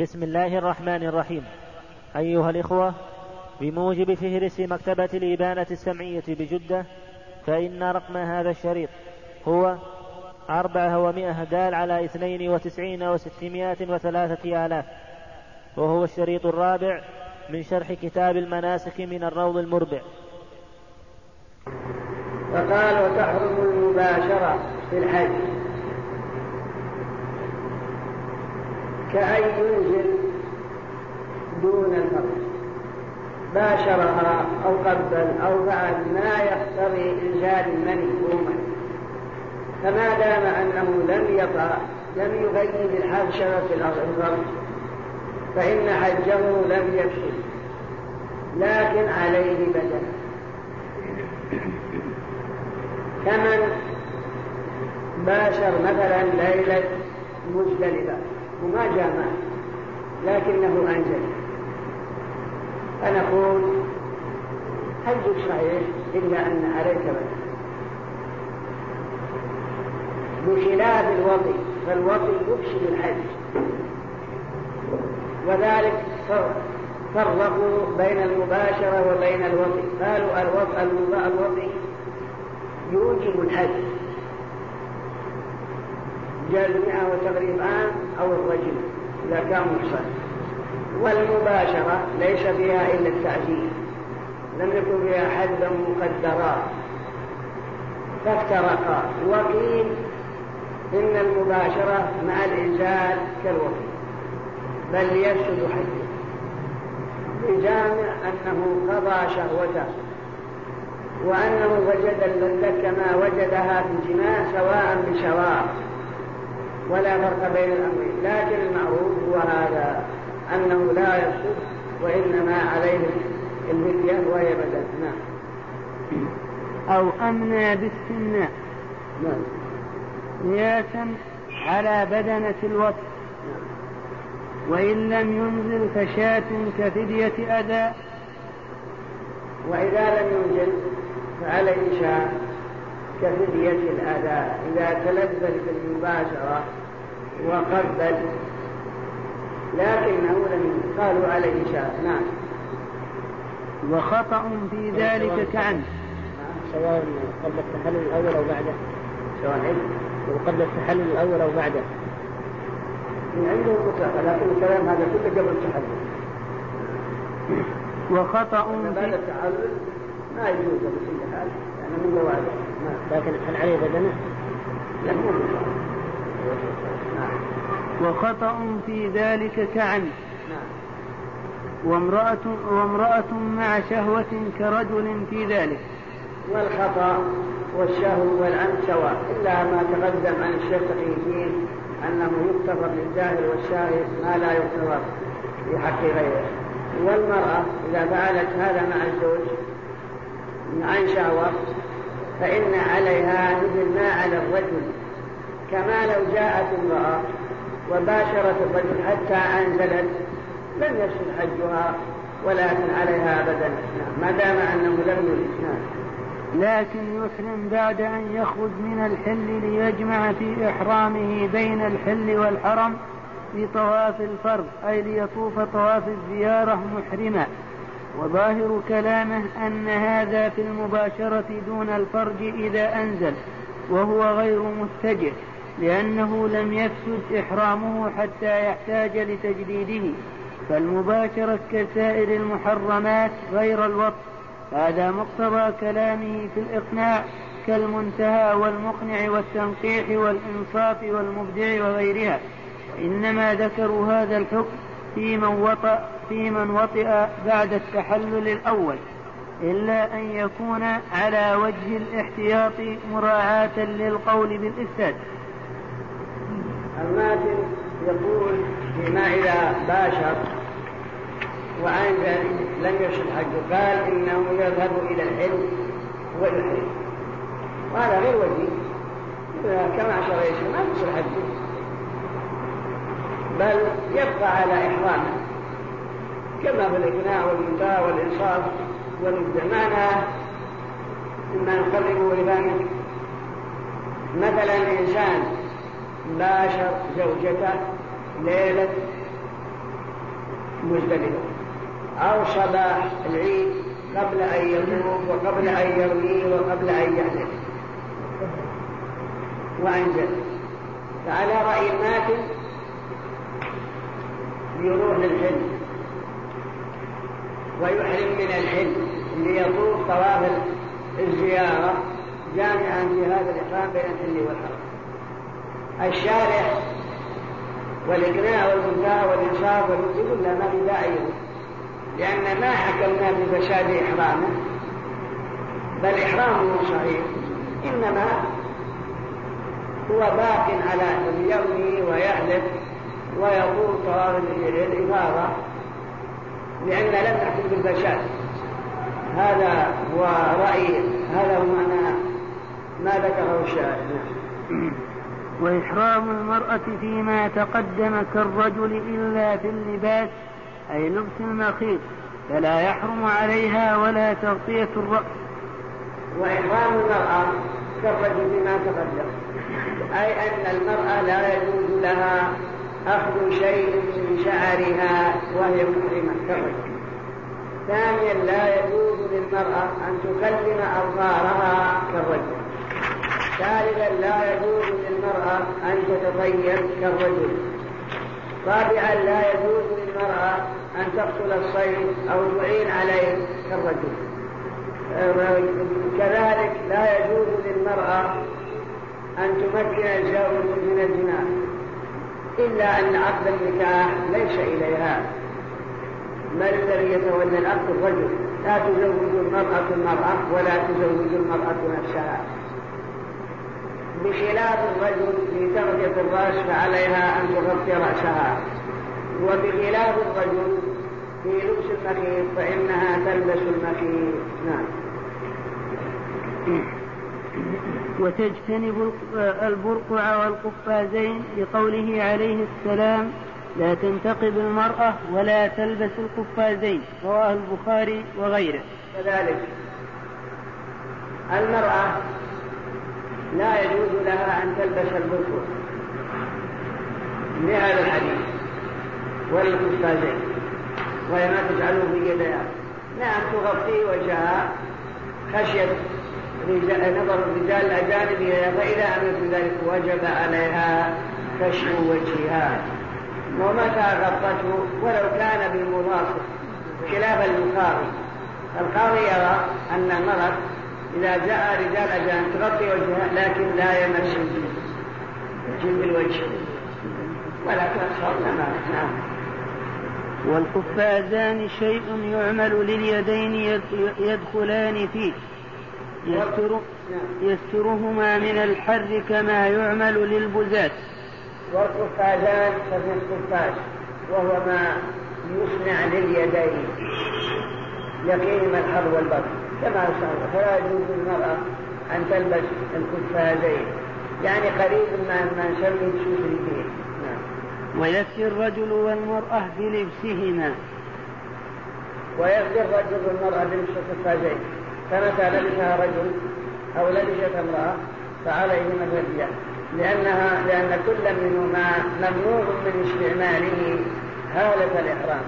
بسم الله الرحمن الرحيم. أيها الإخوة بموجب فهرس مكتبة الإبانة السمعية بجدة فإن رقم هذا الشريط هو أربعة ومائة دال على اثنين وتسعين وستمائة وثلاثة آلاف وهو الشريط الرابع من شرح كتاب المناسك من الروض المربع. فقال وتحرم المباشرة في الحج. كأن ينزل دون الفرج باشرها أو قبل أو فعل ما يقتضي إنزال المني عموما فما دام أنه لم يطع لم يغيب الحبشرة في الفرج فإن حجه لم يفسد لكن عليه بدل كمن باشر مثلا ليلة مزدلفة وما جامع لكنه أنزل فنقول حجك صحيح إلا أن عليك بدل بخلاف الوطي فالوطي يفسد الحج. وذلك فرقوا بين المباشرة وبين الوطي. قالوا الوطي يوجب الحج. جلد وتغريب عام أو الرجل إذا كان محصن والمباشرة ليس فيها إلا التعزيز لم يكن فيها حدا مقدرا. فافترقا. وقيل إن المباشرة مع الإنزال كالوقت بل يفسد حجه بجامع أنه قضى شهوته. وأنه وجد اللذة كما وجدها في الجماع سواء بشواء. ولا فرق بين الأمرين. لكن المعروف هو هذا أنه لا يفسد وإنما عليه الفدية وهي بدل. نعم. أو أمنى بالسناء نعم. قياسا على بدنة الوصف نعم. وإن لم ينزل فشاة كفدية أداء وإذا لم ينزل فعليه شاة كفدية الأداء إذا تلذذ بالمباشرة وقبل لكنه لم قالوا عليه شاة نعم. وخطأ في ذلك كعن سواء قبل التحلل الأول أو بعده. سواء قبل التحلل الأول أو بعده. من عنده مطلقة لكن الكلام هذا كله قبل التحلل. وخطأ في بعد التحلل ما يجوز بكل حال يعني من جواز لكن هل عليه بدنه؟ لا مو وخطأ في ذلك كعن وامرأة, وامرأة مع شهوة كرجل في ذلك. والخطأ والشهو والعمد سواء إلا ما تقدم عن الشيخ تقي أنه يغتفر للجاهل والشاهد ما لا يغتفر في حق غيره. والمرأة إذا فعلت هذا مع الزوج عن شهوة فإن عليها مثل ما على الرجل. كما لو جاءت امرأة وباشرت الرجل حتى أنزلت لم يفسد حجها ولكن عليها أبدا ما دام أنه لم يرد لكن يحرم بعد أن يخرج من الحل ليجمع في إحرامه بين الحل والحرم في طواف الفرض أي ليطوف طواف الزيارة محرما. وظاهر كلامه أن هذا في المباشرة دون الفرج إذا أنزل وهو غير متجه. لأنه لم يفسد إحرامه حتى يحتاج لتجديده فالمباشرة كسائر المحرمات غير الوطن هذا مقتضى كلامه في الإقناع كالمنتهى والمقنع والتنقيح والإنصاف والمبدع وغيرها. وإنما ذكروا هذا الحكم في من وطأ في من وطئ بعد التحلل الأول إلا أن يكون على وجه الاحتياط مراعاة للقول بالإفساد. الماتن يقول فيما إذا باشر وأنزل لم يشهد حجه قال إنه يذهب إلى الحلم ويحرم وهذا غير وجيه. كما عشر يشهد ما يصير حجه بل يبقى على إحرامه. كما في الإقناع والمنتهى والإنصاف والمبدع معنى مما نقربه لذلك مثلا إنسان باشر زوجته ليلة مزدلفة أو صباح العيد قبل أن يطوف وقبل أن يرمي وقبل أن يحلف وأنزل. فعلى رأي الماتن يروح للحلم. ويحرم من الحلم ليطوف طواف الزيارة جامعا في هذا الإقرام بين الحل والحرم. الشارع والإقناع والمنتهى والإنصاف والوجود لا ما في داعي لأن ما حكمنا بفساد إحرامه بل إحرامه صحيح. إنما هو باق على يرمي ويحلف ويقول طواف الإفاضة لأن لم نحكم بالفساد. هذا هو رأي هذا هو معنى ما ذكره الشاعر وإحرام المرأة فيما تقدم كالرجل إلا في اللباس أي لبس المخيط فلا يحرم عليها ولا تغطية الرأس. وإحرام المرأة كالرجل فيما تقدم أي أن المرأة لا يجوز لها أخذ شيء من شعرها وهي محرمة كالرجل. ثانيا لا يجوز للمرأة أن تكلم أظهارها كالرجل. ثالثا لا يجوز للمرأة أن تتطيب كالرجل. رابعا لا يجوز للمرأة أن تقتل الصيد أو تعين عليه كالرجل. كذلك لا يجوز للمرأة أن تمكن الزوج من الزنا إلا أن عقد النكاح ليس إليها. بل الذي يتولى العقد؟ الرجل. لا تزوج المرأة المرأة ولا تزوج المرأة نفسها. بخلاف الرجل في تغطية الرأس فعليها أن تغطي رأسها. وبخلاف الرجل في لبس المخيط فإنها تلبس المخيط. نعم. وتجتنب البرقع والقفازين لقوله عليه السلام لا تنتقب المرأة ولا تلبس القفازين رواه البخاري وغيره. كذلك. المرأة لا يجوز لها أن تلبس البرقع لهذا الحديث. والقفازين وهي ما تجعله في يديها نعم تغطي وجهها خشية نظر الرجال الأجانب إليها فإذا عملت ذلك وجب عليها كشف وجهها. ومتى غطته ولو كان بالمضاصف خلاف البخاري القاضي يرى أن المرأة إذا جاء رجال أجانب تغطي وجهها لكن لا يمس جلد الوجه. ولكن أصحابنا ما نعم. والقفازان شيء يعمل لليدين يدخلان فيه. يستر يسترهما من الحر كما يعمل للبزات والقفازان ففي القفاز وهو ما يصنع لليدين. يقيم الحر والبرد كما يصنع فلا يجوز للمرأة أن تلبس القفازين يعني قريب ما ما نسمي السوسريتين نعم. ويكفي الرجل والمرأة بلبسهما. ويكفي الرجل والمرأة بلبس القفازين فمتى لبسها رجل أو لبست امرأة فعليهما الفدية لأنها لأن كل منهما ممنوع من استعماله حالة الإحرام.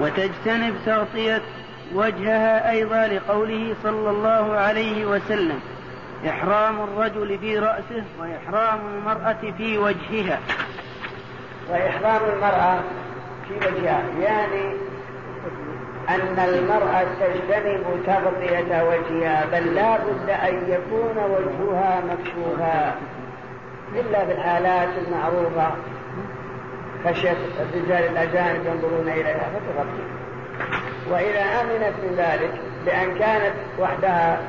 وتجتنب تغطية وجهها أيضا لقوله صلى الله عليه وسلم إحرام الرجل في رأسه وإحرام المرأة في وجهها. وإحرام المرأة في وجهها يعني أن المرأة تجتنب تغطية وجهها بل لا بد أن يكون وجهها مكشوفا. إلا في الحالات المعروفة خشية الرجال الأجانب ينظرون إليها فتغطي. وإذا أمنت من ذلك بأن كانت وحدها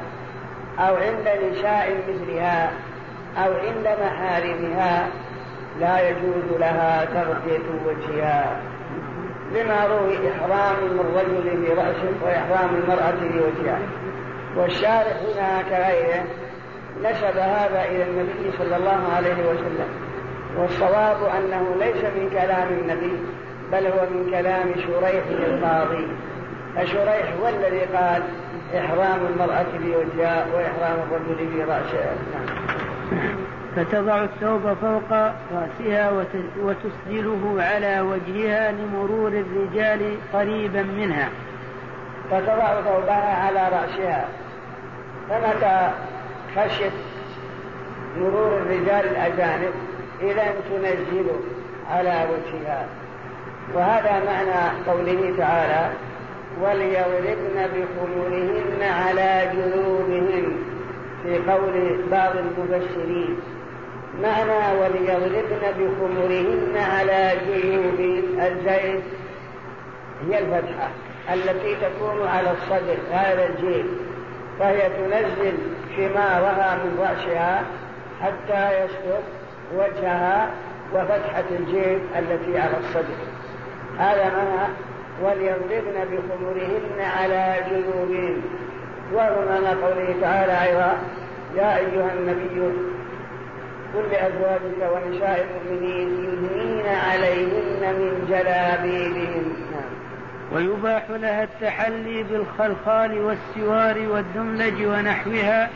أو عند نساء مثلها أو عند محارمها لا يجوز لها تغطية وجهها. لما روي إحرام الرجل في رأسه وإحرام المرأة في وجهها والشارع هنا كغيره نسب هذا إلى النبي صلى الله عليه وسلم. والصواب أنه ليس من كلام النبي بل هو من كلام شريح القاضي. فشريح هو الذي قال إحرام المرأة بوجهها وإحرام الرجل برأسها. نعم. فتضع الثوب فوق رأسها وتسدله على وجهها لمرور الرجال قريبا منها. فتضع ثوبها على رأسها. فمتى خشت مرور الرجال الأجانب إذا تنزل على وجهها. وهذا معنى قوله تعالى وليضربن بخمورهن على جنوبهن في قول بعض المفسرين معنى وليضربن بخمرهن على جيوب الزيت هي الفتحة التي تكون على الصدر هذا الجيب فهي تنزل شمارها من رأسها حتى يسقط وجهها وفتحة الجيب التي على الصدر. هذا معنى وليضربن بخمرهن على جنوبهن وهو معنى قوله تعالى أيضا يا أيها النبي قل لأزواجك ونساء المؤمنين يدنين عليهن من جلابيبهن. ويباح لها التحلي بالخلخال والسوار والدملج ونحوها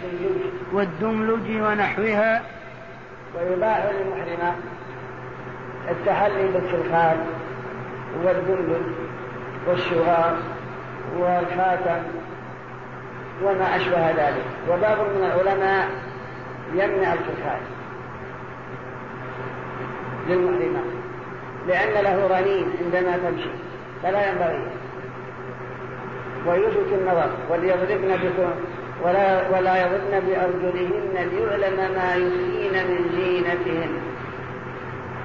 والدملج ونحوها. ويباح للمحرمة التحلي بالخلخال والدملج والسوار والخاتم وما أشبه ذلك. وبعض من العلماء يمنع الخلخال للمحرمة لأن له رنين عندما تمشي. فلا ينبغي. ويثبت النظر وليضربن بكم ولا ولا يضربن بأرجلهن ليعلم ما يخفين من زينتهن.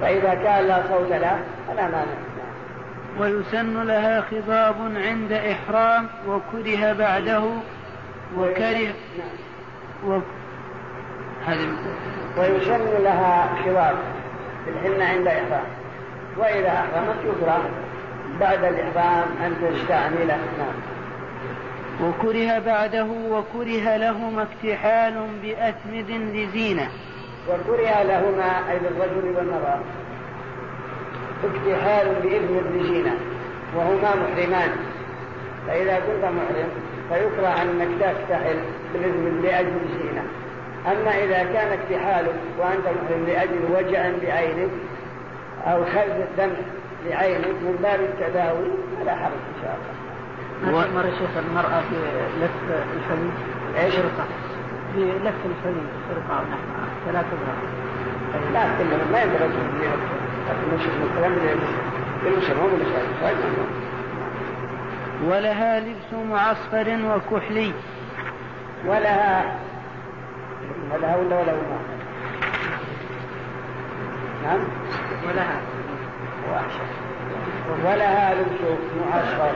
فإذا كان لا صوت له فلا مانع. ويسن لها خضاب عند إحرام وكره بعده وكره و... ويسن لها خضاب الحنة عند إحرام. وإذا أحرمت يكره. بعد الإحرام أن تستعمله نعم وكره بعده وكره لهما اكتحال بأسمد لزينة. وكره لهما أي للرجل والمرأة. اكتحال بإذن لزينة وهما محرمان. فإذا كنت محرم فيكره أنك تكتحل بالإذن لأجل زينة. أما إذا كان اكتحالك وأنت محرم لأجل وجع بعينك أو خلف الدم بعينك من باب التداوي فلا حرج إن شاء الله. ما مر شيخ المرأة في لف الفم إيش؟ في لف فرقة أو نحوها فلا تضرب لا كلهم ما ينبغي لكن نشوف الكلام للمسلم هو ولها لبس معصفر وكحلي. ولها ولها ولا ولا. نعم؟ ولها. ولها لبس معصفر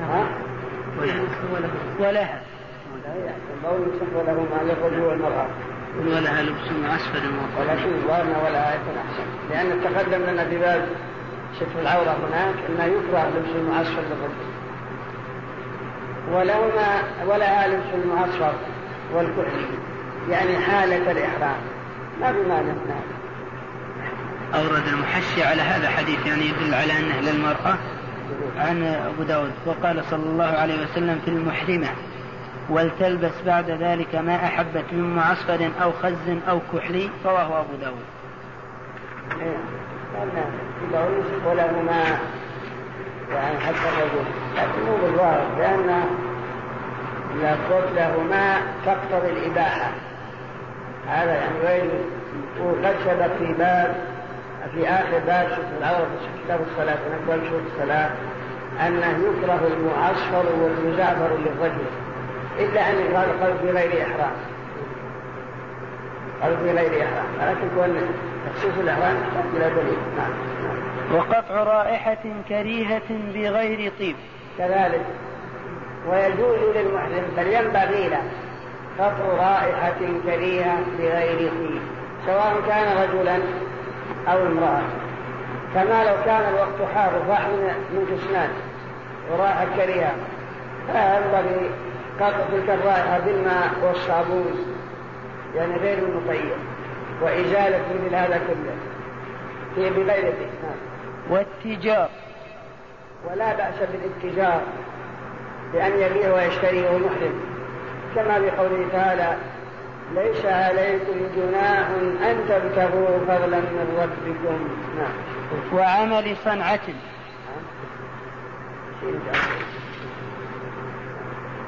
ها؟ ولها القول يصح لهما للرجل والمرأة ولها لبس معصفر ولكن الظاهر ولا يكون أحسن. لأن تقدم لنا في باب ستر العورة هناك أنه يكره لبس المعصفر للرجل. ولهما ولها لبس المعصفر والكحل. يعني حالة الإحرام. ما في مانع نعم أورد المحشي على هذا حديث يعني يدل على أنه للمرأة عن أبو داود. وقال صلى الله عليه وسلم في المحرمة ولتلبس بعد ذلك ما أحبت من معصفر أو خز أو كحلي رواه أبو داود. ولهما يعني حتى الرجل. لكن مو بالظاهر لأن لهما تقتضي الإباحة. هذا يعني وين وقد في باب في آخر باب العورة في كتاب الصلاة نقول شوف الصلاة أنه يكره المعصفر والمزعفر للرجل إلا أن قال قال في غير إحرام. قال في غير إحرام. ولكن كون تخصيص الإحرام يحتاج إلى دليل. نعم. وقطع رائحة كريهة بغير طيب. كذلك. ويجوز للمحرم بل ينبغي له قطع رائحة كريهة بغير طيب. سواء كان رجلا أو امرأة. كما لو كان الوقت حار وفاح من كسنان ورائحة كريهة فينبغي قطع تلك الرائحة بالماء والصابون. يعني غير المطيب وإزالة مثل هذا كله. هي بغير نعم. والتجار. ولا بأس بالاتجار. بأن يبيع ويشتري وهو محرم. كما بقوله تعالى ليس عليكم جناح أن تبتغوا فضلا من ربكم. نعم. وعمل صنعة.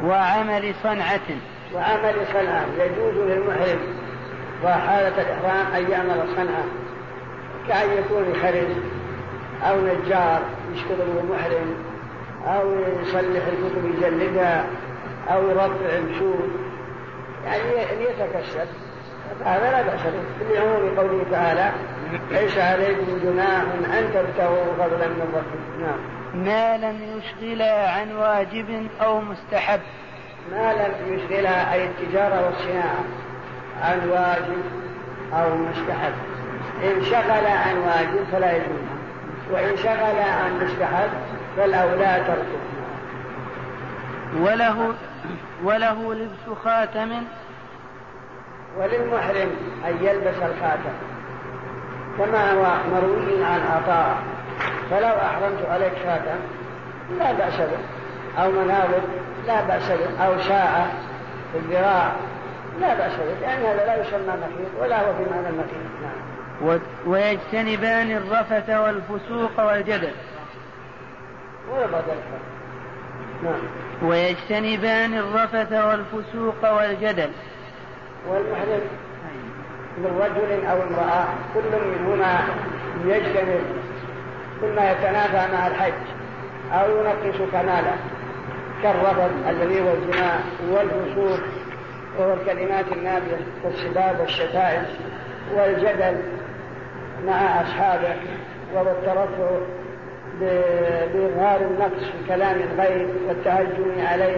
وعمل صنعة. وعمل صنعة. يجوز للمحرم وحالة الإحرام أن يعمل صنعة. كأن يكون خرز أو نجار يشتغل محرم أو يصلح الكتب يجلدها أو يرفع الشوك. يعني يتكسب هذا لا بأس به. لعموم قوله تعالى ليس عليكم جناح أن تبتغوا فضلا من ربكم. نعم. ما لم يشغلا عن واجب أو مستحب. ما لم يشغلها أي التجارة والصناعة عن واجب أو مستحب. إن شغل عن واجب فلا يجوز. وإن شغل عن مستحب فالأولى تركه. وله وله لبس خاتم. وللمحرم أن يلبس الخاتم. كما هو مروي عن عطاء. فلو أحرمت عليك خاتم لا بأس به. أو منابر لا بأس به. أو ساعة في الذراع لا بأس به. لأن هذا لا يسمى مخيط ولا هو في معنى المخيط. نعم. ويجتنبان الرفث والفسوق والجدل. ويبعد نعم. ويجتنبان الرفث والفسوق والجدل. والمحرم من رجل أو امرأة كل منهما يجتنب ما يتنافى مع الحج أو ينقص كماله كالرفض الذي هو الزنا والفسوق وهو الكلمات النابية كالسباب والشتائم والجدل مع أصحابه وهو الترفع بإظهار النقص في كلام الغير والتهجم عليه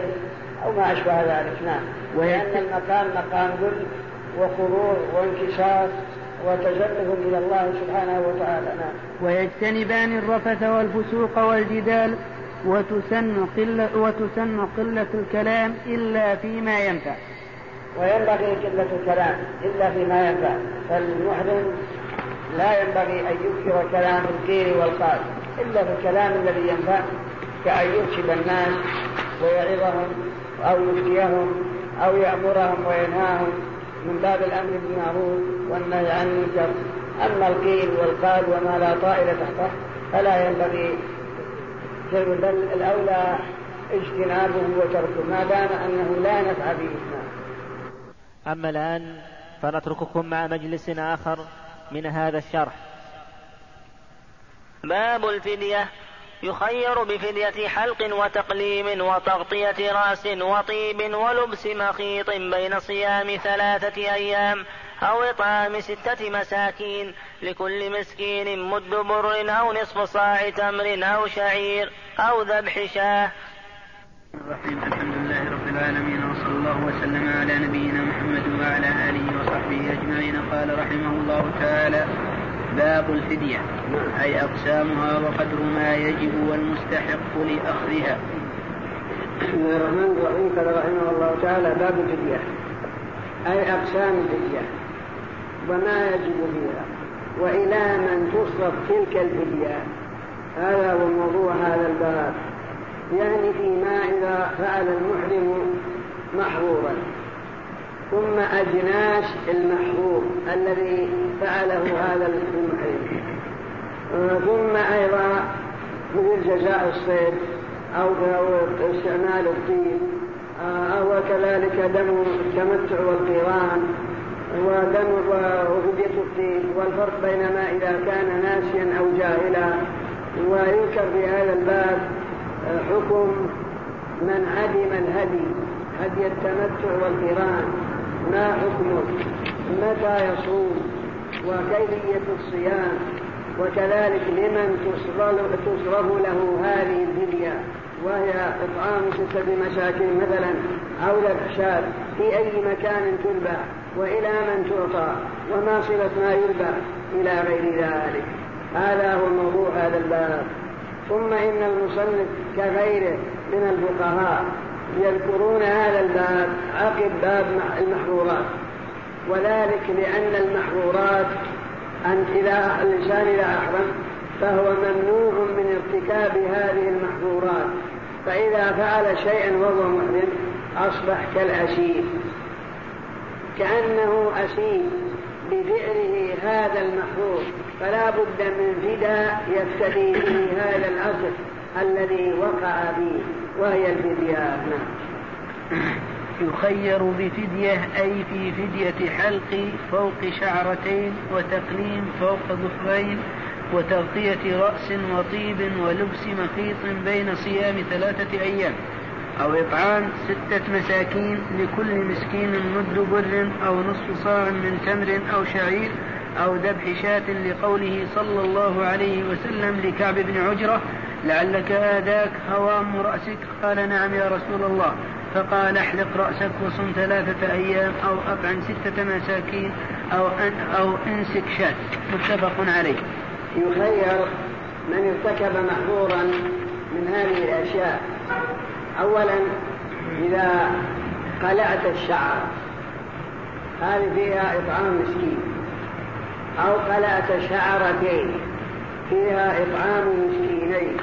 أو ما أشبه ذلك. نعم. لأن المقام مقام ذل وخضوع وانكسار وتزلف إلى الله سبحانه وتعالى. نعم. ويجتنبان الرفث والفسوق والجدال وتسن قلة, وتسن قلة الكلام إلا فيما ينفع. وينبغي قلة الكلام إلا فيما ينفع. فالمحرم لا ينبغي أن يكثر كلام القيل والقال. إلا في الكلام الذي ينفع كأن يرشد الناس ويعظهم أو يفتيهم أو يأمرهم وينهاهم من باب الأمر بالمعروف والنهي عن المنكر. أما القيل والقال وما لا طائل تحته فلا ينبغي بل الأولى اجتنابه وتركه ما دام أنه لا نفع به. أما الآن فنترككم مع مجلس آخر من هذا الشرح. باب الفدية. يخير بفدية حلق وتقليم وتغطية رأس وطيب ولبس مخيط بين صيام ثلاثة أيام أو إطعام ستة مساكين لكل مسكين مد بر أو نصف صاع تمر أو شعير أو ذبح شاة. الرحيم. الحمد لله رب العالمين وصلى الله وسلم على نبينا محمد وعلى آله وصحبه أجمعين. قال رحمه الله تعالى باب الفدية أي أقسامها وقدر ما يجب والمستحق لأخذها. بسم الله الرحمن الرحيم. قال رحمه الله تعالى باب الفدية أي أقسام الفدية وما يجب فيها وإلى من تصرف تلك الفدية. هذا هو موضوع هذا الباب يعني فيما إذا فعل المحرم محظورا. ثم أجناس المحظور الذي فعله هذا المحرم ثم أيضا مثل جزاء الصيد أو استعمال الطين أو كذلك دم التمتع والقيران ودم وفدية الطين والفرق بينما إذا كان ناسيا أو جاهلا. ويذكر في هذا الباب حكم من عدم الهدي هدي التمتع والقيران. ما حكمه متى يصوم وكيفية الصيام وكذلك لمن تصرف له هذه الفدية وهي إطعام ستة مساكين مثلا أو ذبح في أي مكان تذبح وإلى من تعطى وما صلة ما يذبح إلى غير ذلك. هذا هو موضوع هذا الباب. ثم إن المصنف كغيره من الفقهاء يذكرون هذا الباب عقب باب المحظورات. وذلك لأن المحظورات أن إذا الإنسان إذا أحرم فهو ممنوع من ارتكاب هذه المحظورات. فإذا فعل شيئا وهو محرم أصبح كالأسير. كأنه أسير بفعله هذا المحظور. فلا بد من فداء يفتدي به هذا الأصل. الذي وقع فيه وهي الفدية. نعم. يخير بفدية أي في فدية حلق فوق شعرتين وتقليم فوق ظفرين وتغطية رأس وطيب ولبس مخيط بين صيام ثلاثة أيام أو إطعام ستة مساكين لكل مسكين مد بر أو نصف صاع من تمر أو شعير أو ذبح شاة لقوله صلى الله عليه وسلم لكعب بن عجرة لعلك آذاك هوام رأسك. قال نعم يا رسول الله. فقال احلق رأسك وصم ثلاثة أيام أو أطعم ستة مساكين أو أن أو انسك شاة. متفق عليه. يخير من ارتكب محظورا من هذه الأشياء. أولا إذا قلعت الشعر. هذه فيها إطعام مسكين. أو قلعت شعرتين. فيها إطعام مسكينين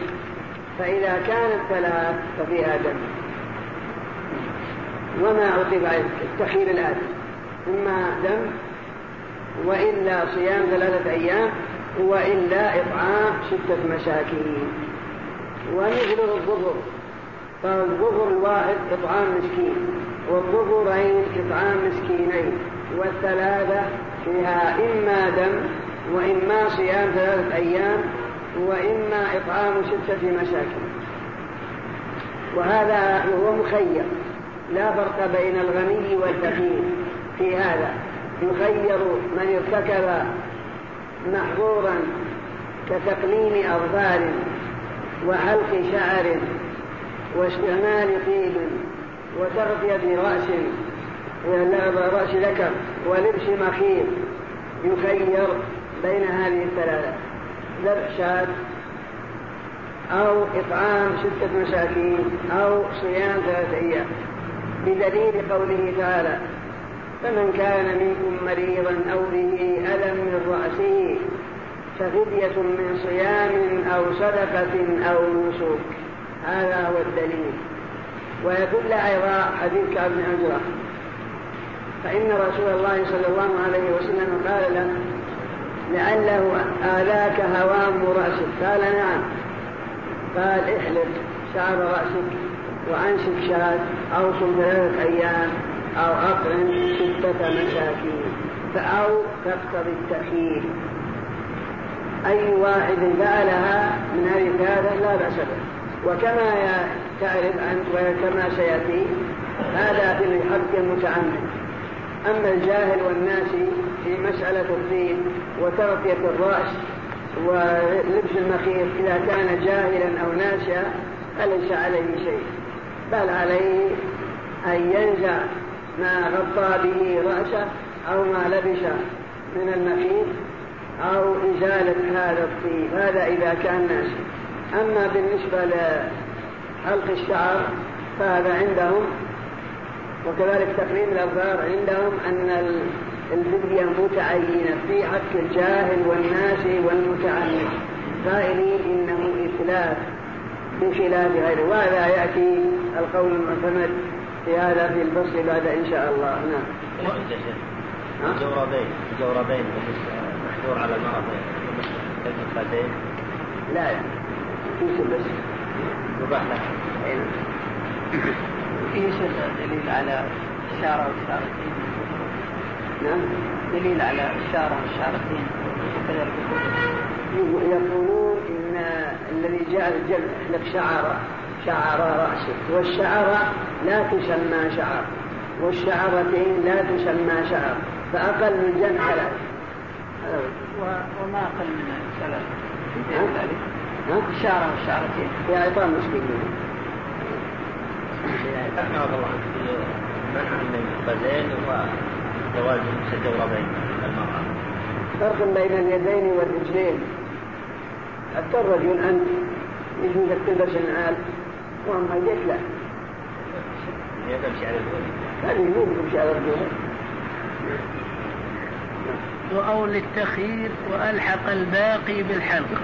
فإذا كانت ثلاث ففيها دم وما عقب التخير الآن. إما دم وإلا صيام ثلاثة أيام وإلا إطعام ستة مساكين. ومثله الظهر فالظهر الواحد إطعام مسكين والظهرين إطعام مسكينين والثلاثة فيها إما دم وإما صيام ثلاثة أيام وإما إطعام ستة مساكين. وهذا هو مخير. لا فرق بين الغني والفقير في هذا. يخير من ارتكب محظورا كتقليم أظفار وحلق شعر واستعمال طيب وتغطية رأس رأس ذكر ولبس مخيط يخير. بين هذه الثلاثة ذبح شاة أو إطعام ستة مساكين أو صيام ثلاثة أيام. بدليل قوله تعالى فمن كان منكم مريضا أو به ألم من رأسه ففدية من صيام أو صدقة أو نسك. هذا هو الدليل. ويدل أيضا حديث كعب بن فإن رسول الله صلى الله عليه وسلم قال له لعله آلاك هوام رأسك. قال نعم. قال احلق شعر رأسك وأنشد شاة أو صم ثلاثة أيام أو أقرن ستة مساكين أو تقتضي التأخير. أي واحد فعلها من هذه لا بأس به. وكما تعرف أنت وكما سيأتي هذا في الحق المتعمد. أما الجاهل والناس في مسألة الدين وتغطية الرأس ولبس المخيط إذا كان جاهلا أو ناسيا فليس عليه شيء. بل عليه أن ينزع ما غطى به رأسه أو ما لبس من المخيط أو إزالة هذا الطيب. هذا إذا كان ناسي أما بالنسبة لحلق الشعر فهذا عندهم وكذلك تقريم الأظفار عندهم أن الفدية متعينة في حق الجاهل والناس والمتعلم قائلين إنه إتلاف بخلاف غيره. وهذا يأتي القول المعتمد في هذا في الفصل بعد إن شاء الله. نعم. الجوربين الجوربين محظور على المرأة الخدين لا. لا بس. يباح له في دليل على الشارع والشارتين نعم دليل على الشارع والشارتين وكذلك يقولون إن الذي جاء الجمع لك شعر شعر رأسك والشعر لا تسمى شعر والشعرتين لا تسمى شعر فأقل من جمع ثلاث وما أقل من ثلاث في ذلك؟ الشعر والشعرتين في اعطاء مسكين رحمه الله منع من الخزين وجواز الجوربين المرأة فرق بين اليدين والرجلين. حتى الرجل أنت يجوز تلبس النعال وأما يديك لا تمشي على الوجه هذه مو تمشي على الرجل وأو للتخيير وألحق الباقي بالحلق.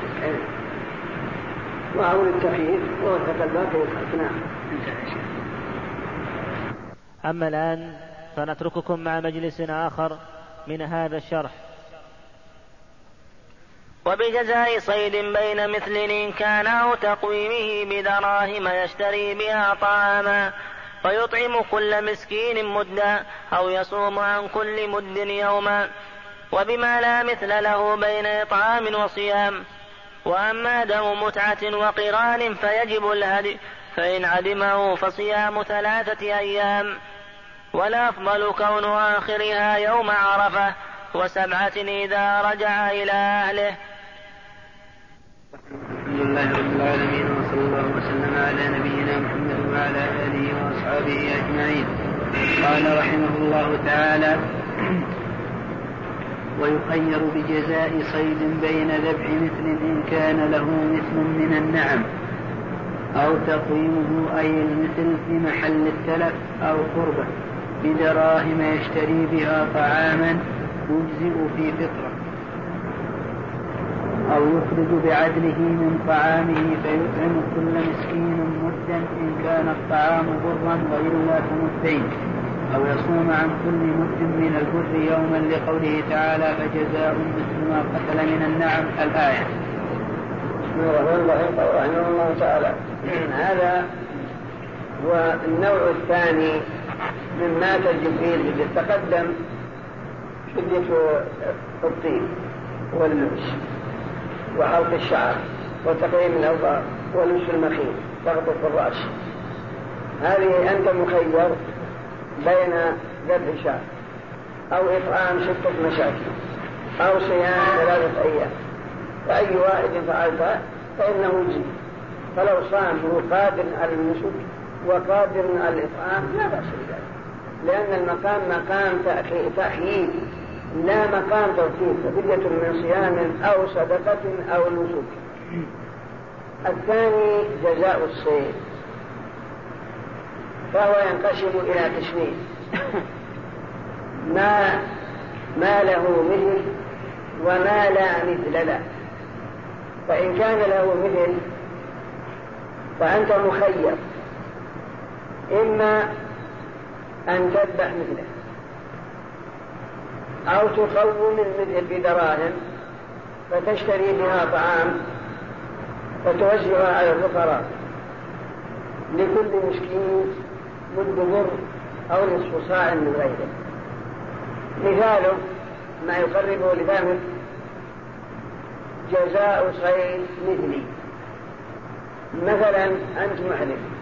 وأول التخيير ووثق الباقي نعم. أما الآن فنترككم مع مجلس آخر من هذا الشرح. وبجزاء صيد بين مثل إن كان أو تقويمه بدراهم يشتري بها طعاما فيطعم كل مسكين مدا أو يصوم عن كل مد يوما وبما لا مثل له بين إطعام وصيام. وأما دم متعة وقران فيجب الهدي فإن عدمه فصيام ثلاثة أيام. والأفضل كون آخرها يوم عرفة وسبعة إذا رجع إلى أهله. الحمد لله رب العالمين وصلى الله وسلم على نبينا محمد وعلى آله وأصحابه أجمعين. قال رحمه الله تعالى ويخير بجزاء صيد بين ذبح مثل إن كان له مثل من النعم أو تقويمه أي المثل في محل التلف أو قربة. بدراهم يشتري بها طعاما يجزئ في فطرة. أو يخرج بعدله من طعامه فيطعم كل مسكين مدا إن كان الطعام برا وإلا فمدين أو يصوم عن كل مد من البر يوما لقوله تعالى فجزاء مثل ما قتل من النعم. الآية. رحمه الله تعالى. هذا هو النوع الثاني مما تجب فيه تقدم شدة الطيب واللبس وحلق الشعر وتقييم الأوضاع ولبس المخيط تغطية الرأس هذه أنت مخير بين ذبح شاة أو إطعام ستة مساكين أو صيام ثلاثة أيام. فأي واحد فعلت فإنه يجزي فلو صام هو قادر على النسك وقادر على الإطعام لا بأس بذلك لأن المقام مقام تأخير لا مقام توفيق فدية من صيام أو صدقة أو نسك. الثاني جزاء الصيد. فهو ينقسم إلى قسمين. ما ما له مثل وما لا مثل له. فإن كان له مثل فأنت مخير. إما أن تذبح مثله. أو تقوم المثل بدراهم فتشتري بها طعام فتوزعها على الفقراء لكل مسكين مد بر أو نصف صاع من غيره. مثاله ما يقربه لفهمك جزاء صيد مثلي. مثلا أنت محرم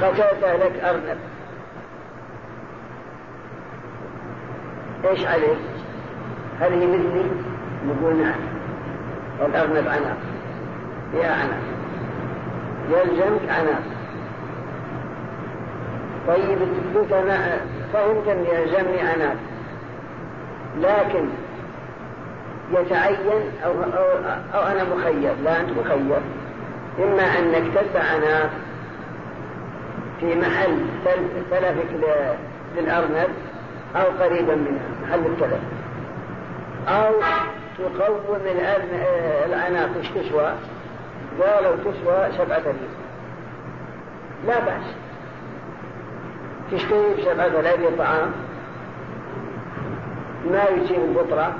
قتلت لك أرنب. إيش عليك؟ هل هي مثلي؟ نقول نعم. والأرنب عناق يا عناق يلزمك عناق طيب أنت ما فهمت أن يلزمني عناق لكن يتعين أو, أو, أو أنا مخير. لا أنت مخير. إما أنك تتبع عناق في محل تلفك للأرنب أو قريبا منها محل التلف أو تقوم إيش تسوى؟ قالوا تسوى سبعة آلاف لا بأس. تشتري بسبعة آلاف طعام؟ ما يجيب البطرة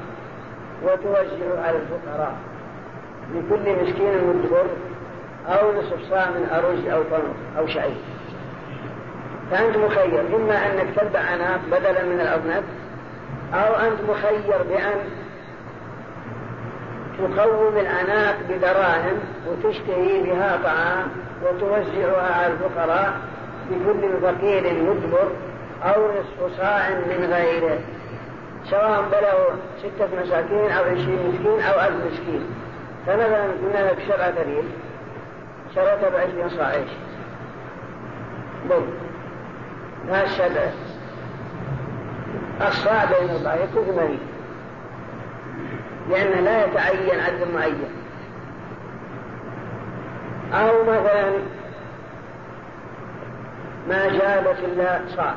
وتوزع على الفقراء. لكل مسكين مدبر أو نصف صاع من أرز أو تمر أو شعير. فأنت مخير. إما أنك تتبع عناق بدلا من الأرنب أو أنت مخير بأن تقوم العناق بدراهم وتشتري بها طعام وتوزعها على الفقراء بكل فقير مدبر أو نصف صاع من غيره سواء بلغوا ستة مساكين أو عشرين مسكين أو ألف مسكين. فمثلا قلنا لك سبعة ريال شريت بعشرين صاع؟ بل. بين أربعة يكون ثمانين لأنه لا يتعين عدد معين. أو مثلا ما جابت إلا صاع.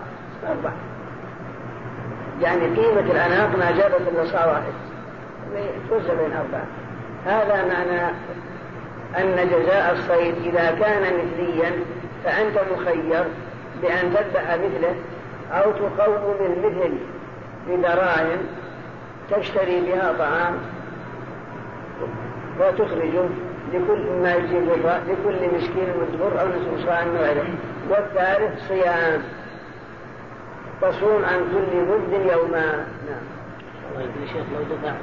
أربعة يعني قيمة الأناق ما جابت إلا صاع واحد. توزع بين أربعة. هذا معنى أن جزاء الصيد إذا كان مثليا فأنت مخير. بأن تذبح مثله أو تقوم المثل بدراهم تشتري بها طعام وتخرجه لكل ما يجيب لكل مسكين مدبر أو نصف صاع من غيره. والثالث صيام. تصوم عن كل مد يوما. نعم. الله يقول شيخ لو دفع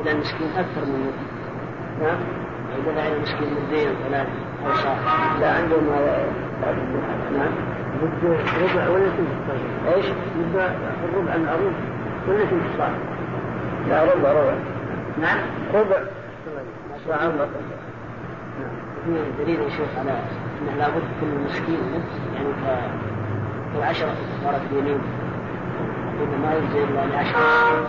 إلى المسكين أكثر من مد نعم. لو دفع إلى المسكين مدين ثلاث أو صاع. لا عندهم هذا. نعم. ربع ولا طيب إيش؟ يبقى الربع المعروف ولا صاع لا ربع ربع نعم ربع صاع الله في دليل يا شيخ على أنه لابد كل مسكين يعني ك كالعشرة كفارة اليمين إن ما يجزي إلا لعشرة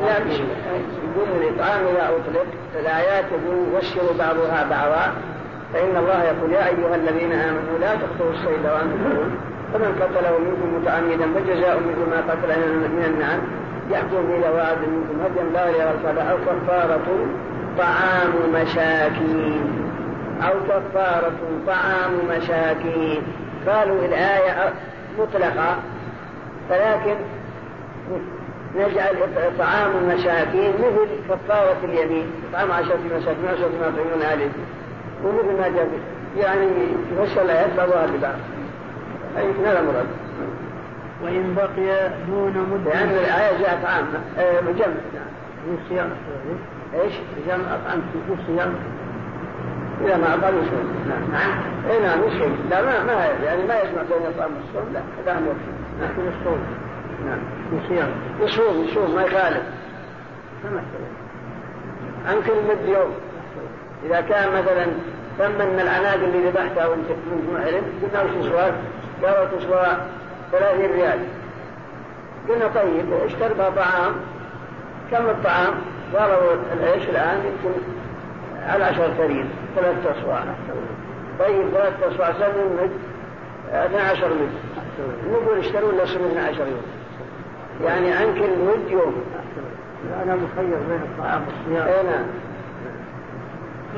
لا مش يقول الإطعام إذا أطلق الآيات يقول يبشر بعضها بعضا فإن الله يقول يا أيها الذين آمنوا لا تقتلوا الصيد وأنتم فمن قتله منكم متعمدا فجزاء مثل ما قتل من النعم يحكم به وعد منكم. هديا بالغ الكعبة أو كفارة طعام مساكين؟ أو كفارة طعام مساكين. قالوا الآية مطلقة ولكن نجعل طعام المساكين مثل كفارة اليمين. طعام عشرة مساكين عشرة ما يطعمون أهله ومثل ما جاء يعني يفسر الآيات بعضها ببعض أي هذا مراد. وإن بقي دون مدة. لأن الآية جاءت عامة. آه، جمع نعم والصيام إيش؟ جمع أطعمت والصيام إذا ما أطعم يصوم نعم. نعم. إيه نعم يصوم لا ما ما يعني ما يجمع بين الطعام والصوم لا هذا أمر نعم. لكن الصوم. نعم. والصيام يصوم يصوم ما يخالف. كما عن كل مد يوم. إذا كان مثلا ثم من العناق اللي ذبحتها وانت كنت محرم قلنا وش تسوى؟ قالوا تسوى 30 ريال. قلنا طيب اشتر بها طعام. كم الطعام؟ قالوا العيش الآن يمكن على عشر كريم ثلاثة أصواع طيب ثلاثة أصواع سنة مد 12 مد. نقول اشتروا لنا سنة 12 يوم. يعني عن كل مد يوم. أنا مخير بين الطعام والصيام. نعم.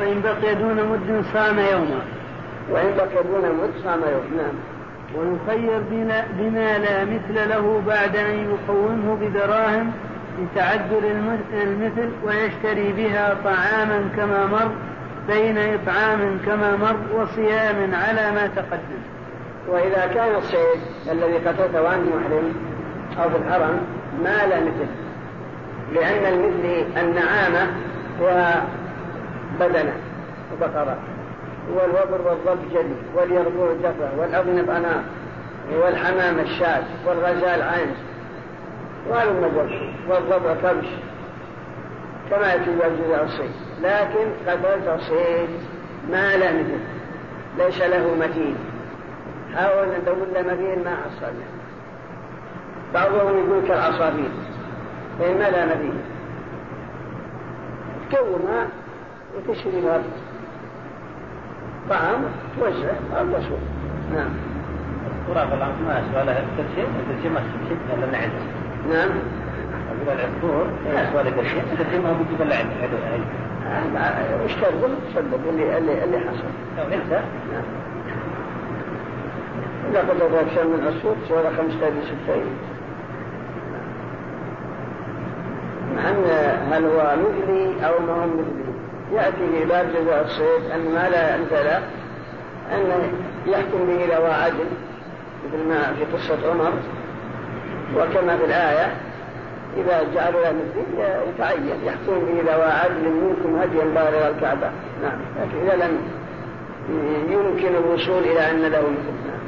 وإن بقي دون مد صام يوما. وإن بقي دون مد صام يوم نعم. ويخير بنا- بما لا مثل له بعد أن يقومه بدراهم لتعذر الم- المثل ويشتري بها طعاما كما مر بين إطعام كما مر وصيام على ما تقدم. وإذا كان الصيد الذي قتلته وأنت محرم أو في الحرم ما لا مثل لأن المثل النعامة بدنة وبقرة والوبر والضب جدي واليربوع دفع والأغنب أناق والحمام الشاة والغزال وهذا المجر والضبع كبش كما يأتي جزاء الصيد. لكن قتلت صيد ما لا مثل ليس له مثيل حاول ندور له مثيل ما حصلنا بعضهم يقول كالعصافير. فإن ما لا مثيل تكونها وتشري بها طعام توزع أو تسوق نعم. الكرة والله ما لها ما إلا نعم. أقول العصفور ما أسوأ لها الكرشين ما بيجيب إلا عند وش تقول؟ تصدق اللي اللي اللي حصل. نعم. قدرت أكثر من تسوى لها خمسة ستة مع أن هل هو مثلي أو ما هو مثلي يأتي في باب جزاء الصيد أن ما لا أنزل أن يحكم به ذوى عدل مثل ما في قصة عمر وكما في الآية إذا جعلوا له مثلي يتعين يحكم به ذوى عدل منكم هديا بالغ الكعبة. نعم. لكن إذا لم يمكن الوصول إلى أن له مثل. نعم.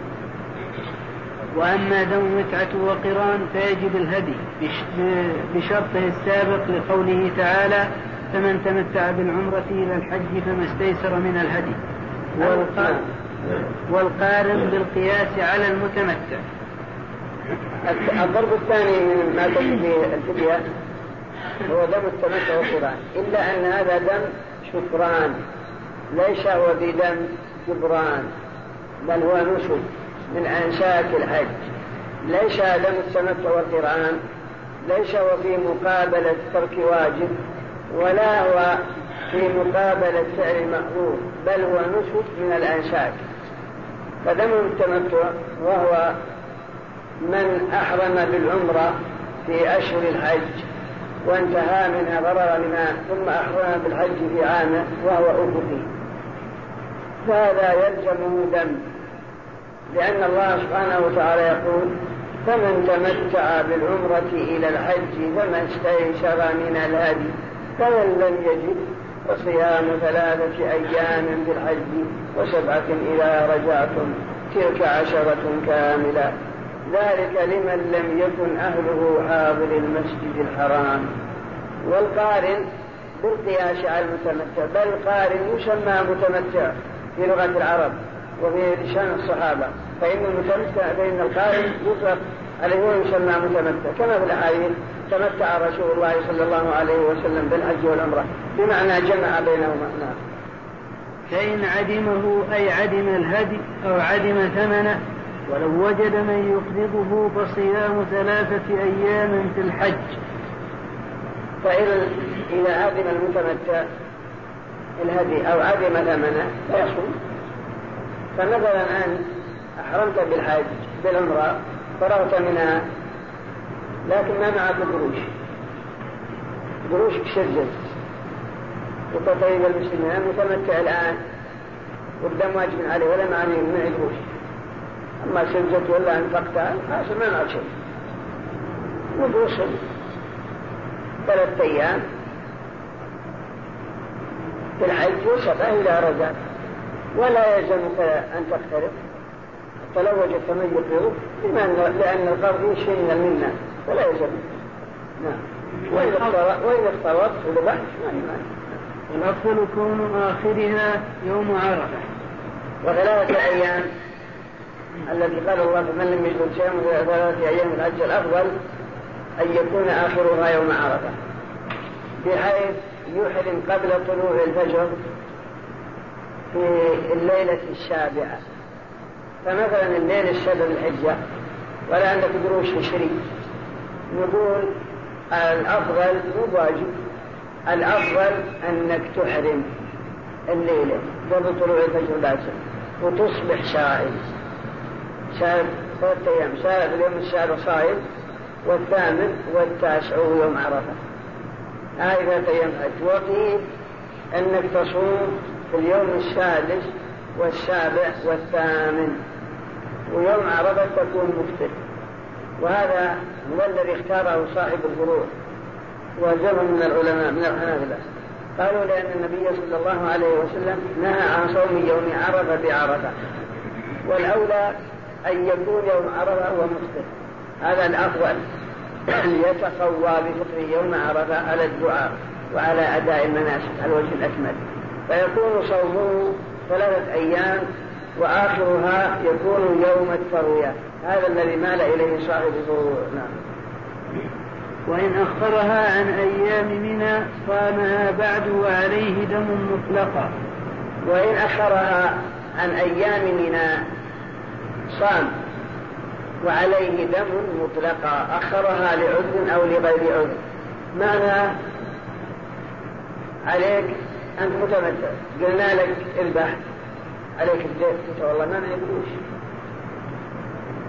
وأما دم متعة وقران فيجب الهدي بشرطه السابق لقوله تعالى فمن تمتع بالعمرة إلى الحج فما استيسر من الهدي. والقا- والقارن بالقياس على المتمتع. الضرب الثاني من ما به الفدية هو دم التمتع والقرآن. إلا أن هذا دم شكران. ليس هو بدم جبران بل هو نسك من أنساك الحج. ليس دم التمتع والقرآن ليس هو في مقابلة ترك واجب. ولا هو في مقابلة فعل مأمور بل هو نسك من الأنساك فدم التمتع وهو من أحرم بالعمرة في أشهر الحج وانتهى منها فرغ منها ثم أحرم بالحج في عامه وهو أفقي فهذا يلزمه دم. لأن الله سبحانه وتعالى يقول فمن تمتع بالعمرة إلى الحج فما استيسر من الهدي. فمن لم يجد فصيام ثلاثة أيام في الحج وسبعة إذا رجعتم تلك عشرة كاملة. ذلك لمن لم يكن أهله حاضر المسجد الحرام. والقارن بالقياس على المتمتع بل القارن يسمى متمتع في لغة العرب وفي لسان الصحابة. فإن المتمتع فإن القارن يطلق عليه ويسمى متمتع كما في الأحاديث تمتع رسول الله صلى الله عليه وسلم بالحج والعمرة. بمعنى جمع بينهما. نعم. فإن عدمه أي عدم الهدي أو عدم ثمنه ولو وجد من يقرضه فصيام ثلاثة أيام في الحج. فإذا إذا عدم المتمتع الهدي أو عدم ثمنه فيصوم. فمثلا أن أحرمت بالحج بالعمرة فرغت منها لكن ما معك قروش قروشك شجت وتطيب المسلمين متمتع الآن. والدم واجب عليه ولا معني من قروش أما سجت ولا أنفقتها حاصل ما معك شيء وتوصل ثلاثة أيام. الحج وسبعة إلى رجع. ولا يلزمك أن تقترب حتى لو وجدت من يقرض لأن القرض شيء من المنة. فلا يلزم نعم. وإن افترضت وذبحت ما يمانع والأفضل كون آخرها يوم عرفة. وثلاثة أيام. التي قال الله فمن لم يجد شيئا ثلاثة أيام الحج الأفضل أن يكون آخرها يوم عرفة. بحيث يحرم قبل طلوع الفجر في الليلة السابعة فمثلا الليل السبع الحجة ولا عندك قروش تشري نقول الأفضل مو الأفضل أنك تحرم الليلة قبل طلوع الفجر باسم وتصبح سائل سائل ثلاثة أيام سائل اليوم السابع صائم والثامن والتاسع يوم عرفة. هذه ثلاثة أيام حج وقيل أنك تصوم في اليوم السادس والسابع والثامن. ويوم عرفة تكون مفطر. وهذا هو الذي اختاره صاحب الفروع وجمع من العلماء من الحنابلة. قالوا لأن النبي صلى الله عليه وسلم نهى عن صوم يوم عرفة بعرفة. والأولى أن يكون يوم عرفة هو مفطر. هذا الأفضل. يتقوى بفطر يوم عرفة على الدعاء وعلى أداء المناسك على الوجه الأكمل. فيكون صومه ثلاثة أيام وآخرها يكون يوم التروية. هذا الذي مال إليه صاحب الفروع نعم. وإن أخرها عن أيام منى صامها بعد وعليه دم مطلقا وإن أخرها عن أيام منى صام وعليه دم مطلقا أخرها لعذر أو لغير عذر. معنى عليك أنت متمتع قلنا لك اذبح عليك الدين والله ما معي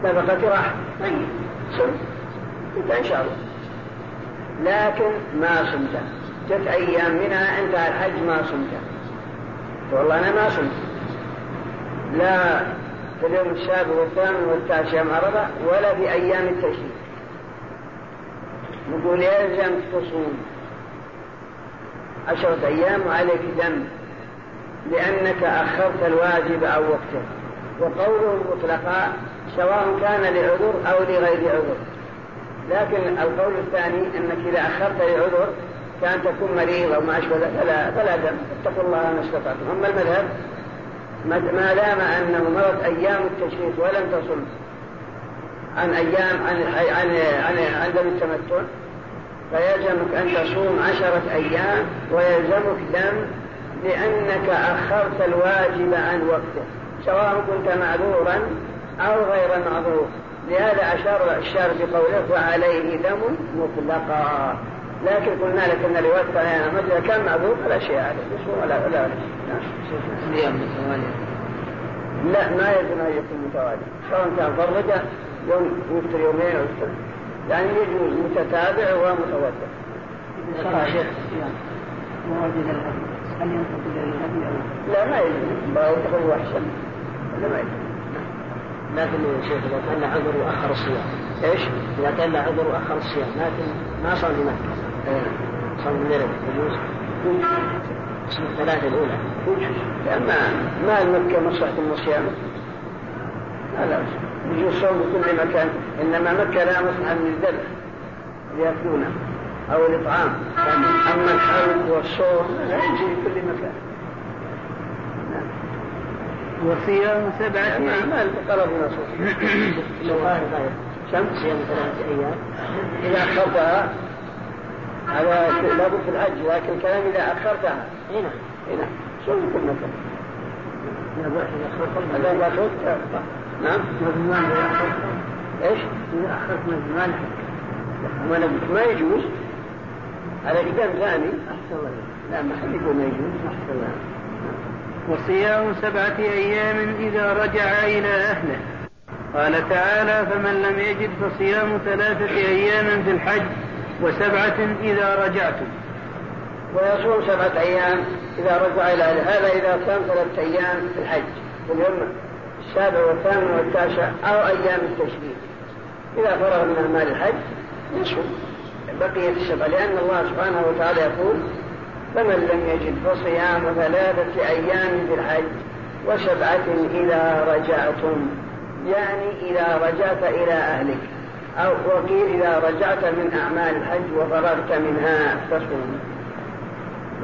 فلوس نفقتي راح. طيب. صم قلت إن شاء الله. لكن ما صمت. جت أيام منها انتهى الحج ما صمت. والله أنا ما صمت. لا في اليوم السابع والثامن والتاسع يوم عرفة ولا في أيام التشريق. نقول يلزم تصوم. عشرة أيام وعليك دم. لأنك أخرت الواجب أو وقته وقوله مطلقا سواء كان لعذر أو لغير عذر. لكن القول الثاني أنك إذا أخرت لعذر كأن تكون مريض أو ما أشبه فلا فلا دم. اتقوا الله ما استطعتم. أما المذهب ما دام أنه مرت أيام التشريك ولم تصم عن أيام عن عن عن, عن دم التمتع فيلزمك أن تصوم عشرة أيام ويلزمك دم لأنك أخرت الواجب عن وقته سواء كنت معذورا أو غير معذور لهذا أشار الشارع بقوله وعليه دم مطلقا لكن قلنا لك إن الرواية الثانية مثل كان معذور فلا شيء عليه. ولا ولا نعم. لا ما يجب ان يكون متوالي سواء كان فرج يوم يفطر يومين أو يفطر. يعني يجوز متتابع هل ينفق إلى الهدي أو لا؟ ما يجوز. ما يدخل احسن لا ما يجوز. لكن يا شيخ إذا كان عذر وأخر الصيام. إيش؟ إذا كان عذر وأخر الصيام. لكن ما صام بمكه إيه. صام بمرض يجوز اسم الثلاثة الأولى. لأن ما مكه مصلحه الصيام لا يجوز صوم بكل مكان. إنما مكة لا مصلحه من الذبح أو الاطعام أما الحلق والصوم لا يجوز في كل مكان. وصيام سبعة أيام. ما طلب النصوص كم صيام ثلاثة أيام. إذا أخرتها هذا لابد في الحج لكن الكلام إذا أخرتها. هنا هنا شو كل مكان إذا أخرت نعم. إيش؟ إذا أخرت من زمان ما يجوز. على قدام ثاني. أحسن الله لا ما حد يقول ما يجوز. أحسن الله وصيام سبعة أيام إذا رجع إلى أهله. قال تعالى فمن لم يجد فصيام ثلاثة أيام في الحج وسبعة إذا رجعتم. ويصوم سبعة أيام إذا رجع إلى أهله. هذا إذا صام ثلاثة أيام في الحج. اليوم السابع والثامن والتاسع أو أيام التشريق. إذا فرغ من أعمال الحج يصوم. بقية السبعة لأن الله سبحانه وتعالى يقول فمن لم يجد فصيام ثلاثة أيام في الحج وسبعة إذا رجعتم يعني إذا رجعت إلى أهلك أو وقيل إذا رجعت من أعمال الحج وفرغت منها تصوم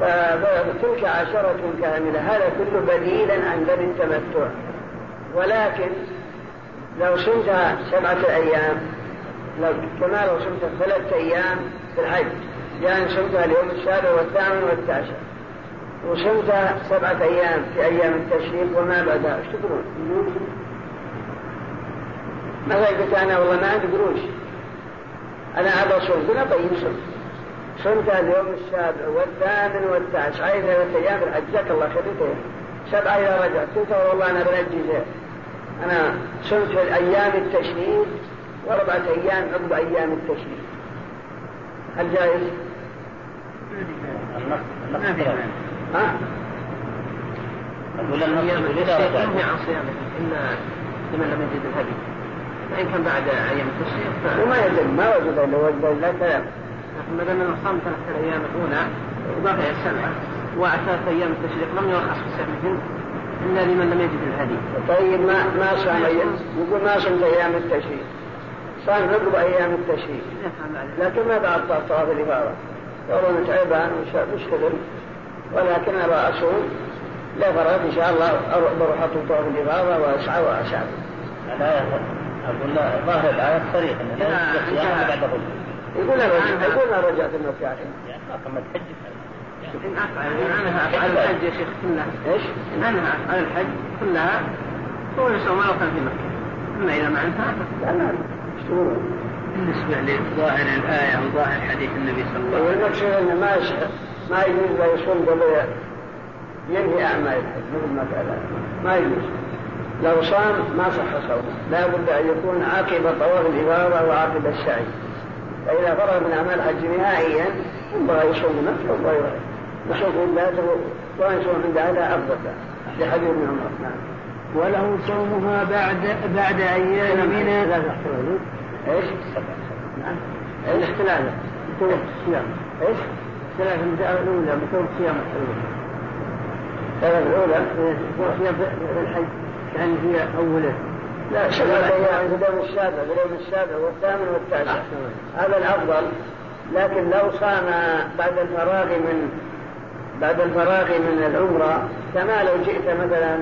فتلك عشرة كاملة هذا كله بديلا عن باب التمتع. ولكن لو صمت سبعة أيام لو كما لو صمت ثلاثة أيام في الحج يعني صمتها اليوم السابع والثامن والتاسع وصمت سبعة أيام في أيام التشريق وما بعدها. إيش تقولون؟ ماذا قلت أنا والله ما عندي قروش. أنا أبغى أصوم قلنا طيب صم صمت اليوم السابع والثامن والتاسع أي ثلاثة أيام جزاك الله خير. سبعة إذا رجعت قلت والله أنا بنجي أنا صمت أيام التشريق وأربعة أيام عقب أيام التشريق. هل جائز؟ ما في ها؟ أقول النص إذا رجع عن صيامه إلا لمن لم يجد الهدي فإن كان بعد أيام التشريق ف... وما يجب ما وجد إلا وجد لا كلام لكن ما دام صام ثلاثة الأيام الأولى وبقي السبعة وثلاث أيام التشريق لم يرخص في سبعهم إلا لمن لم يجد الهدي. طيب ما ما صام يقول ما صمت أيام التشريق صام عقب أيام التشريق لكن ما بعد طواف الإفاضة والله تعبان مشتغل. ولكن أبى أصوم لا فرغت إن شاء الله بروح أطلب طواف الإفاضة وأسعى وأسعى. الآية أقول لا ظاهر الآية صريح أن لا بعد. يقول أنا يقول أنا رجعت من عشان. يعني ما كملت حج. إن أفعل. إن أنهى أفعال الحج يا شيخ كلها إيش؟ إن أنهى أفعال الحج كلها. هو يصوم ولو كان في مكة أما إذا ما انتهى لا لا بالنسبة لظاهر الآية أو ظاهر حديث النبي صلى الله عليه وسلم. والمقصود أنه ما ما يجوز يصوم قبل ينهي أعمال الحج مثل ما قال ما يجوز. لو صام ما صح صومه. لا بد أن يكون عقب طواف الإفاضة وعقب السعي. فإذا فرغ من أعمال الحج نهائيا ينبغي يصوم نفسه وغيره يصوم ذاته وأن يصوم عند هذا أفضل. لحديث ابن عمر. نعم. وله صومها بعد بعد أيام من إيش؟ نعم. الاختلاف بطول الصيام إيش؟ الثلاث الأولى بطول الصيام الأولى الثلاث الأولى صيام في الحج يعني هي أوله. لا أيام في اليوم السابع في اليوم السابع والثامن والتاسع. هذا الأفضل. لكن لو صام بعد الفراغ من بعد الفراغ من العمرة كما لو جئت مثلا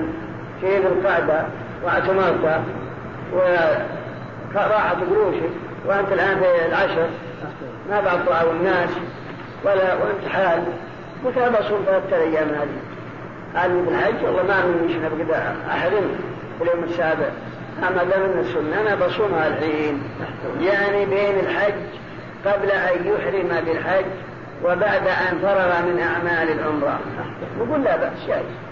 في القعدة واعتمرت وراحت قروشك وأنت الآن في العشر ما بعد طلعوا الناس ولا وأنت حال. أنا بصوم ثلاثة أيام هذه؟ هذه من الحج؟ والله ما من يشنب كذا أحرم اليوم السابع. أما من السنة أنا بصومها الحين. يعني بين الحج قبل أن يحرم بالحج وبعد أن فرغ من أعمال العمرة. يقول لا بأس جائز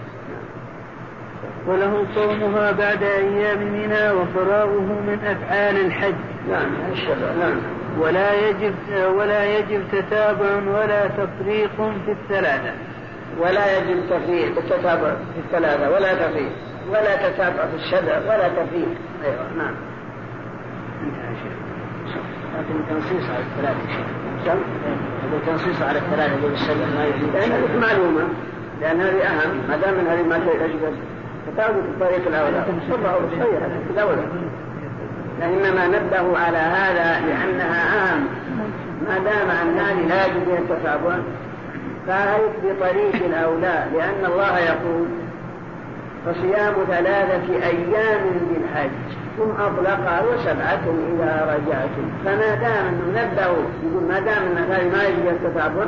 وله صومها بعد أيام منى وفراغه من أفعال الحج. نعم نعم. ولا يجب ولا يجب تتابع ولا تفريق في الثلاثة. ولا يجب تفريق التتابع في الثلاثة ولا تفريق ولا تتابع في السبع ولا تفريق أيوة نعم. لكن تنصيص على الثلاثة شيخ. التنصيص على الثلاثة اللي بالسبع ما يجوز لأن معلومة. لأن هذه أهم. ما دام هذه ما تجب. فتاخذ في الطريق الأولى. صحيح في الأولى. إنما نبه على هذا لأنها أهم ما دام أن هذه لا يجوز التتابع فهي بطريق الأولى؟ لأن الله يقول فصيام ثلاثة أيام بالحج ثم أطلقها وسبعة إذا رجعتم فما دام نبهوا يقول ما دام أن هذه ما يجوز التتابع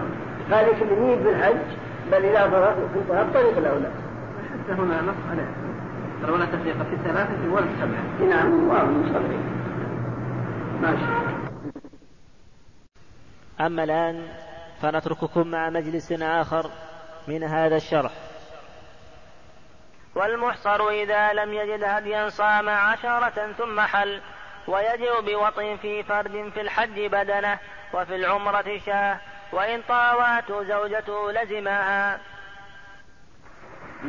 هذه كل بالحج بل إذا فرغت الطريق الأولى. هنا نص عليه ترى ولا تفريق في الثلاثة ولا السبعة نعم واضح صحيح ماشي. أما الآن فنترككم مع مجلس آخر من هذا الشرح. والمحصر إذا لم يجد هديا صام عشرة ثم حل ويجب بوطء في فرد في الحج بدنه وفي العمرة شاه وإن طاوته زوجته لزمها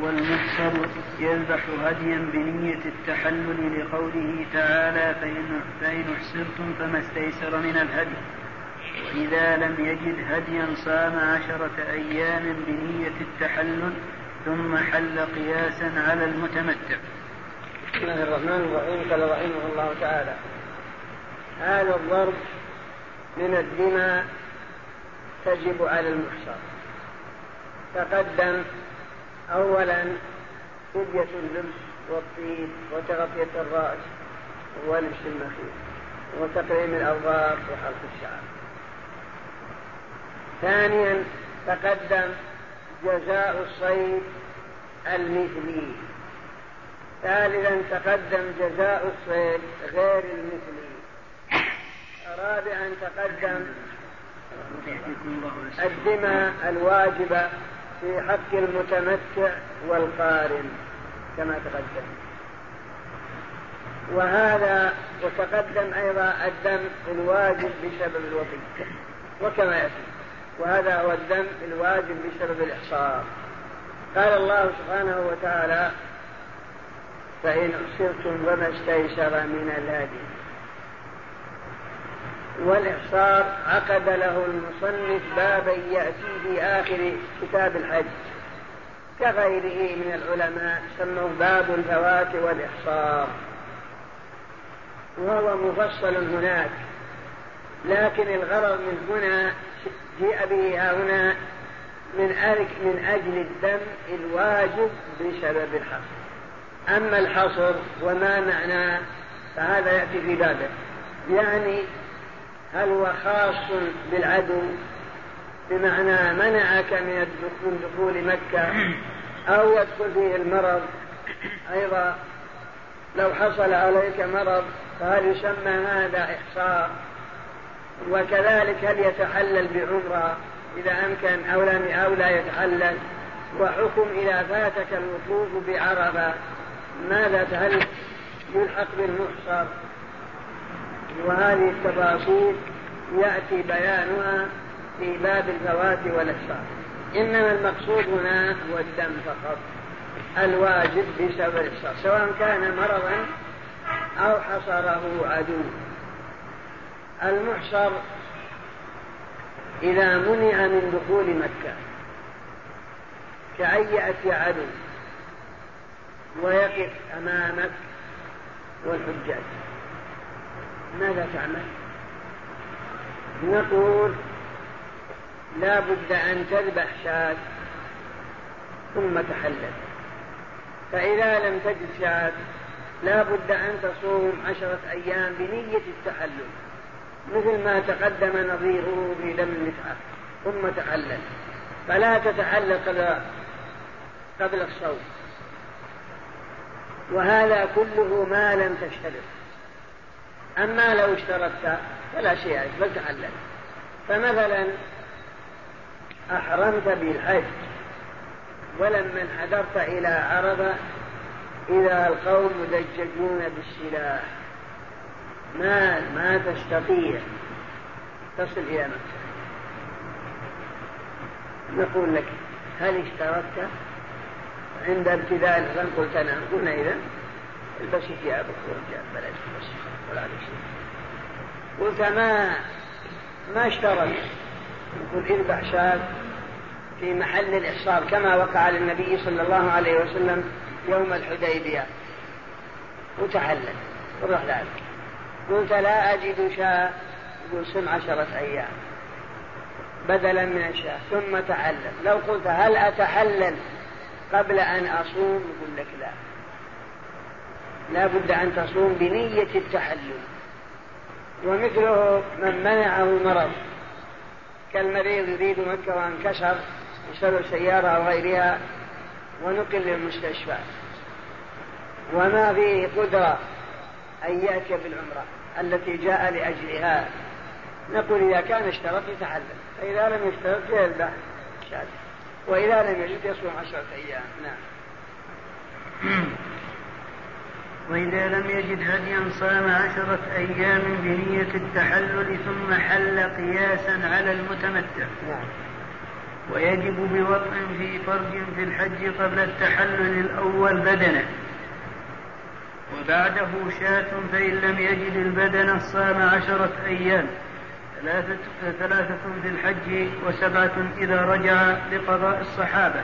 والمحصر يذبح هديا بنية التحلل لقوله تعالى فإن, فإن أحسرتم فما استيسر من الهدي. وإذا لم يجد هديا صام عشرة أيام بنية التحلل ثم حل قياسا على المتمتع. بسم الله الرحمن الرحيم. قال رحمه الله تعالى هذا الضرب من الدماء تجب على المحصر. تقدم أولا فدية اللبس والطيب وتغطية الرأس ولبس المخيط وتقليم الأظفار وحلق الشعر. ثانيا تقدم جزاء الصيد المثلي. ثالثا تقدم جزاء الصيد غير المثلي. رابعا تقدم الدماء الواجبة في حق المتمتع والقارن كما تقدم. وهذا وتقدم أيضا الدم الواجب بسبب الوطي وكما يأتي. وهذا هو الدم الواجب بسبب الإحصار قال الله سبحانه وتعالى فإن أحصرتم وما استيسر من الهدي. والإحصار عقد له المصنف بابا يأتي في آخر كتاب الحج. كغيره من العلماء سموه باب الفوات والإحصار. وهو مفصل هناك. لكن الغرض من هنا جيء به هنا من من أجل الدم الواجب بسبب الحصر. أما الحصر وما معناه فهذا يأتي في بابه. يعني هل هو خاص بالعدو؟ بمعنى منعك من دخول مكة أو يدخل فيه المرض. أيضا لو حصل عليك مرض فهل يسمى هذا إحصاء؟ وكذلك هل يتحلل بعمرة؟ إذا أمكن أو لم أو لا يتحلل. وحكم إذا فاتك الوقوف بعرفة. ماذا هل يلحق بالمحصر. وهذه التفاصيل يأتي بيانها في باب الفوات والإحصار إنما المقصود هنا هو الدم فقط الواجب بسبب الإحصار سواء كان مرضا أو حصره عدو. المحصر إذا منع من دخول مكة يأتي عدو ويقف أمامك والحجاج. ماذا تعمل؟ نقول لا بد أن تذبح شاة ثم تحلل. فإذا لم تجد شاة لا بد أن تصوم عشرة أيام بنية التحلل. مثل ما تقدم نظيره في دم المتعة ثم تحلل. فلا تتحلل قبل قبل الصوم. وهذا كله ما لم تشترط. أما لو اشترطت فلا شيء بل تحلل فمثلا أحرمت بالحج ولما انحدرت إلى عربة إذا القوم مدججون بالسلاح. ما ما تستطيع. تصل إلى مكة. نقول لك هل اشتركت؟ عند ابتداء الإحرام قلت نعم. قلنا إذا البسي ثيابك ورجال بلاش تبسي قلت ما ما اشترك يقول اذبح شاة في محل الإحصار كما وقع للنبي صلى الله عليه وسلم يوم الحديبية. وتحلل وروح ذلك قلت لا أجد شاة. يقول سم عشرة أيام. بدلا من الشاة. ثم تحلل. لو قلت هل أتحلل قبل أن أصوم؟ يقول لك لا. لا بد أن تصوم بنية التحلل. ومثله من منعه المرض كالمريض يريد مكة وانكسر بسبب سيارة أو غيرها ونقل للمستشفى. وما فيه قدرة أن يأتي بالعمرة التي جاء لأجلها. نقول إذا كان اشترط يتحلل فإذا لم يشترط يذبح وإذا لم يجد يصوم عشرة أيام. نعم. وإذا لم يجد هديا صام عشرة أيام بنية التحلل ثم حل قياسا على المتمتع. نعم. ويجب بوطء في فرج في الحج قبل التحلل الأول بدنه وبعده شاة فإن لم يجد البدن صام عشرة أيام. ثلاثة, ثلاثة في الحج وسبعة إذا رجع لقضاء الصحابة.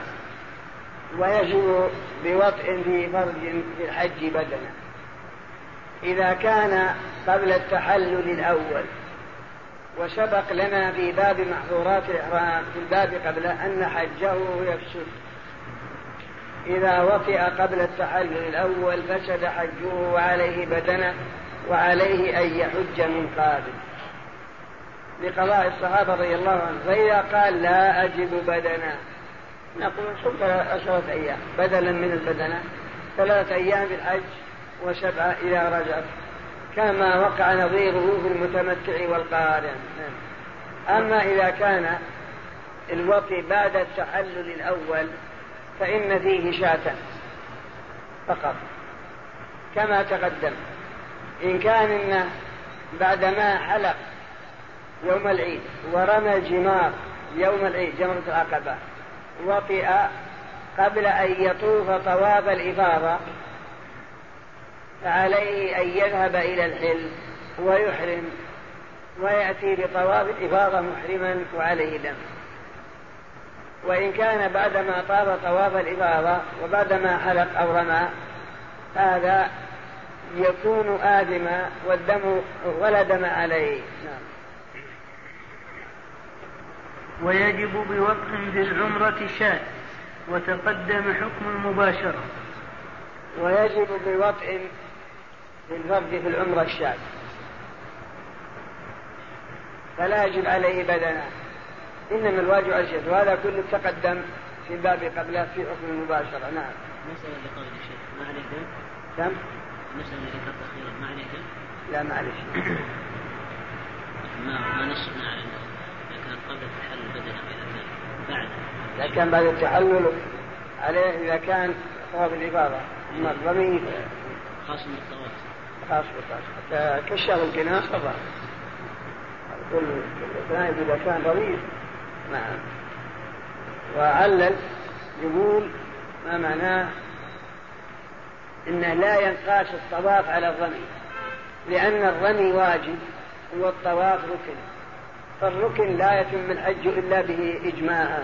ويجب بوطء في فرج في الحج بدنا إذا كان قبل التحلل الأول وسبق لنا في باب محظورات الإحرام في الباب قبل أن حجه يفسد. إذا وطئ قبل التحلل الأول فسد حجه وعليه بدنه وعليه أن يحج من قابل لقضاء الصحابة رضي الله عنهم فإذا قال لا أجد بدنا نقول صم عشرة أيام. بدلا من البدنة ثلاثة أيام في الحج وسبعة إذا رجعت كما وقع نظيره في المتمتع والقارن. أما إذا كان الوطي بعد التحلل الأول فإن فيه شاة فقط كما تقدم. إن كان إنه بعدما حلق يوم العيد ورمى الجمار يوم العيد جمرة العقبة وطئ قبل أن يطوف طواف الإفاضة. فعليه أن يذهب إلى الحل ويحرم ويأتي بطواف الإفاضة محرما وعليه دم. وإن كان بعدما طاف طواف الإفاضة وبعدما حلق أو رمى هذا يكون آدما والدم ولا دم عليه. نعم. ويجب في العمرة شاة وتقدم حكم المباشرة ويجب بوطء في الفرد في العمرة الشاة. فلا يجب عليه بدنا إنما الواجب على الشيخ وهذا كله تقدم في الباب قبله في حكم المباشرة نعم. مسألة قال الشيخ ما عليه دم؟ كم؟ المسألة اللي ذكرت أخيرا ما عليه دم؟ لا معلش ما ما نصنا على إذا كان قبل التحلل بدنا وإذا بعد إذا كان بعد التحلل عليه إذا كان طواف الإفاضة أما الرمي خاص من الطواف خاص بالخاص حتى كشف القناص طبعا كل ثاني إذا كان رمي نعم. وعلل يقول ما معناه؟ إنه لا ينقاس الطواف على الرمي لأن الرمي واجب والطواف ركن. فالركن لا يتم الحج إلا به إجماعا.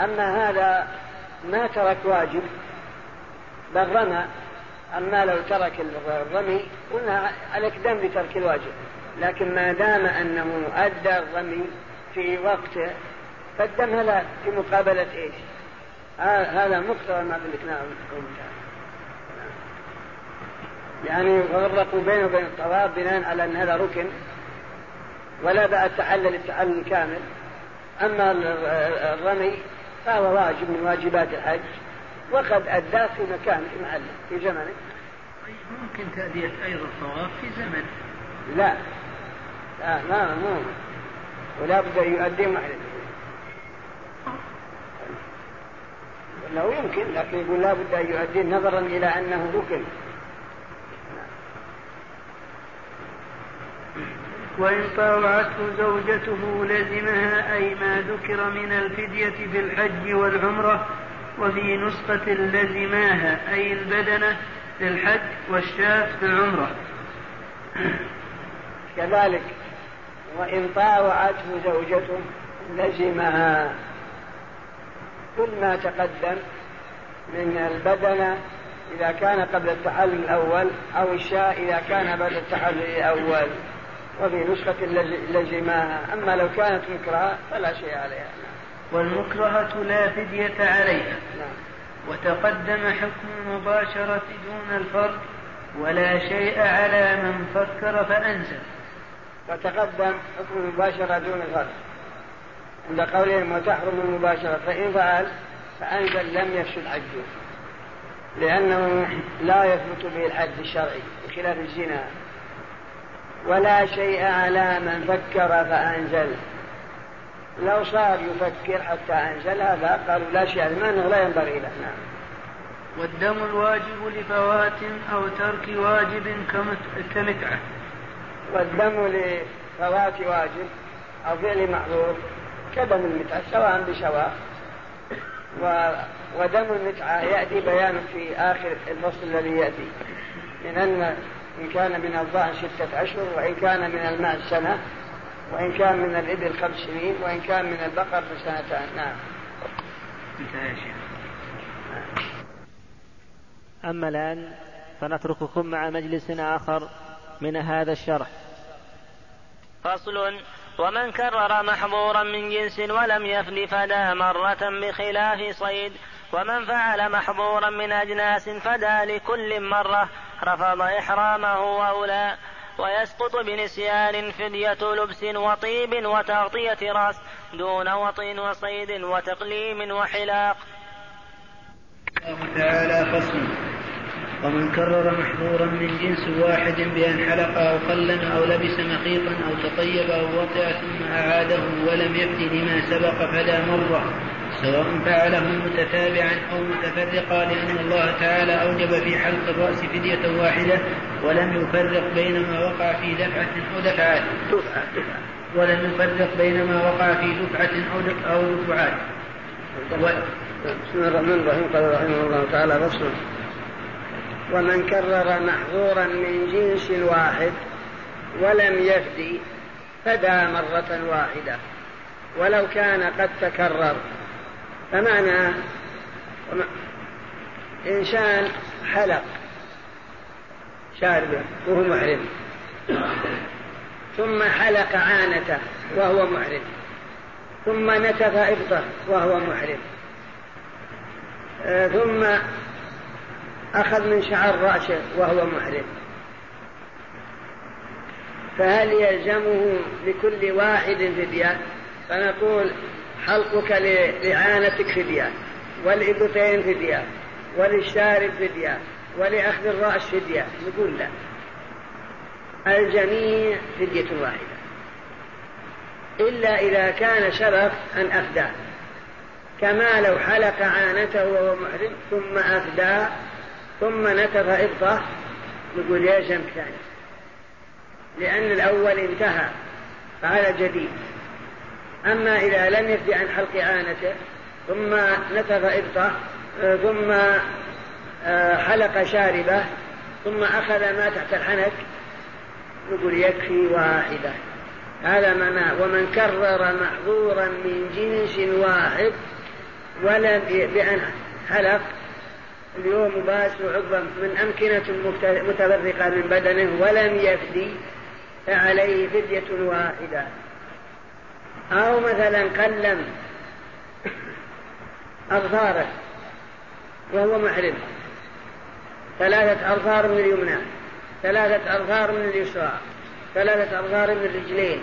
أما هذا ما ترك واجب بل رمى. أما لو ترك الرمي قلنا عليك دم بترك الواجب. لكن ما دام أنه أدى الرمي في وقته فالدم هذا في مقابلة إيش؟ هذا مقتضى ما ذكرناه يعني يفرقوا بينه وبين الطواف بناء على أن هذا ركن. ولا بأس تحلل التحلل الكامل. أما الرمي فهو واجب من واجبات الحج وقد أداه في مكانه في محله في زمنه. طيب، ممكن تأدية أيضا الطواف في زمن. لا. لا ما مو. ولا بد أن يؤدي محله. لو يمكن لكن يقول لا بد أن يؤدي نظرا إلى أنه ركن. وإن طاوعته زوجته لزمها أي ما ذكر من الفدية في الحج والعمرة وفي نسخة لزماها أي البدنة في الحج والشاة في العمرة. كذلك وإن طاوعته زوجته لزمها. كل ما تقدم من البدنة إذا كان قبل التحلل الأول أو الشاة إذا كان بعد التحلل الأول. وفي نسخة لزماها أما لو كانت مكرهة فلا شيء عليها. والمكرهة لا فدية عليها. نعم. وتقدم حكم المباشرة دون الفرد ولا شيء على من فكر فأنزل. وتقدم حكم المباشرة دون الفرد عند قولهم وتحرم المباشرة فإن فعل فأنزل لم يفسد حجه لأنه لا يثبت به الحد الشرعي بخلاف الزنا. ولا شيء على من فكر فأنزل. لو صار يفكر حتى أنزل هذا قالوا لا شيء أنه لا ينبغي له نعم. والدم الواجب لفوات أو ترك واجب كمتعة. والدم لفوات واجب أو فعل محظور كدم المتعة سواء بسواء و... ودم المتعة يأتي بيان في آخر الفصل الذي يأتي من أن إن كان من الظأن ستة أشهر وإن كان من الماء سنة وإن كان من الإبل خمس سنين وإن كان من البقر فسنتان. نعم. أما الآن فنترككم مع مجلس آخر من هذا الشرح. فصل ومن كرر محظورا من جنس ولم يفد فدا مرة بخلاف صيد ومن فعل محظورا من أجناس فدا لكل مرة رفض إحرامه وأولى ويسقط بنسيان فدية لبس وطيب وتغطية رأس دون وطء وصيد وتقليم وحلاق. الله تعالى فصل. ومن كرر محظورا من جنس واحد بأن حلق أو قلم أو لبس مخيطا أو تطيب أو وطئ ثم أعاده ولم يفد لما سبق فلا مرة. سواء فعله متتابعا أو متفرقا لأن الله تعالى أوجب في حلق الرأس فدية واحدة ولم يفرق بين ما وقع في دفعة أو دفعات. ولم يفرق بين ما وقع في دفعة أو أو دفعات. بسم الله الرحمن الرحيم. قال رحمه الله تعالى فصل ومن كرر محظورا من جنس واحد ولم يفدي فدى مرة واحدة ولو كان قد تكرر فمعنى إنسان حلق. شاربه وهو محرم ثم حلق عانته وهو محرم ثم نتف إبطه وهو محرم آه، ثم أخذ من شعر رأسه وهو محرم فهل يلزمه لكل واحد فدية فنقول حلقك لعانتك فدية والإبطين فدية وللشارب فدية ولأخذ الرأس فدية. نقول لا. الجميع فدية واحدة. إلا إذا كان شرف أن أفداه كما لو حلق عانته وهو محرم ثم أفدى ثم نتف إبطة نقول يلزم ثاني. لأن الأول انتهى فعلى جديد. أما إذا لم يفدي عن حلق عانته ثم نتف إبطه ثم آه، حلق شاربه ثم أخذ ما تحت الحنك نقول يكفي واحدة. هذا معناه ومن كرر محظورا من جنس واحد ولم بأن حلق اليوم مباشر عضوا من أمكنة متفرقة من بدنه ولم يفدي فعليه فدية واحدة. أو مثلا قلم أظفاره وهو محرم. ثلاثة أظفار من اليمنى ثلاثة أظفار من اليسرى ثلاثة أظفار من الرجلين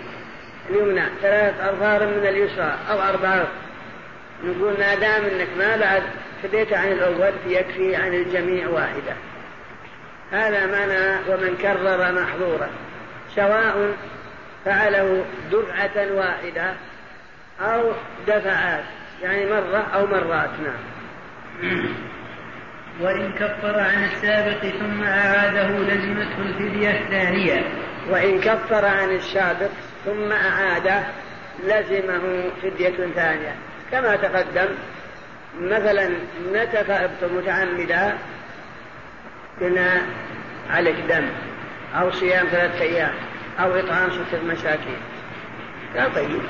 اليمنى ثلاثة أظفار من اليسرى أو أربعة. نقول ما دام إنك ما بعد فديت عن الأول فيكفي عن الجميع واحدة. هذا معنى ومن كرر محظورا سواء فعله دفعة واحدة أو دفعات يعني مرة أو مرات نعم. وإن كفر عن السابق ثم أعاده لزمته الفدية الثانية. وإن كفر عن السابق ثم أعاده لزمه فدية ثانية. كما تقدم مثلا نتف ابط متعمدا؟ بنا عليك دم أو صيام ثلاثة أيام. أو إطعام ستة مساكين لا طيب.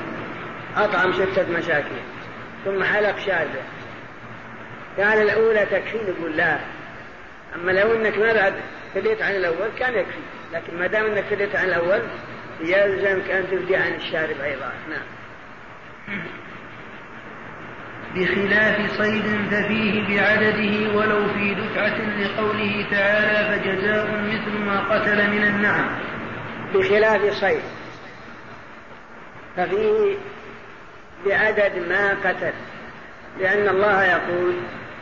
أطعم ستة مساكين ثم حلق شاربه. قال الأولى تكفي نقول لا. أما لو أنك ما بعد فديت عن الأول كان يكفي. لكن ما دام أنك فديت عن الأول يلزمك أن تفدي عن الشارب أيضا. نعم. بخلاف صيد ففيه بعدده ولو في دفعة لقوله تعالى فجزاء مثل ما قتل من النعم. بخلاف صيد. ففيه بعدد ما قتل. لأن الله يقول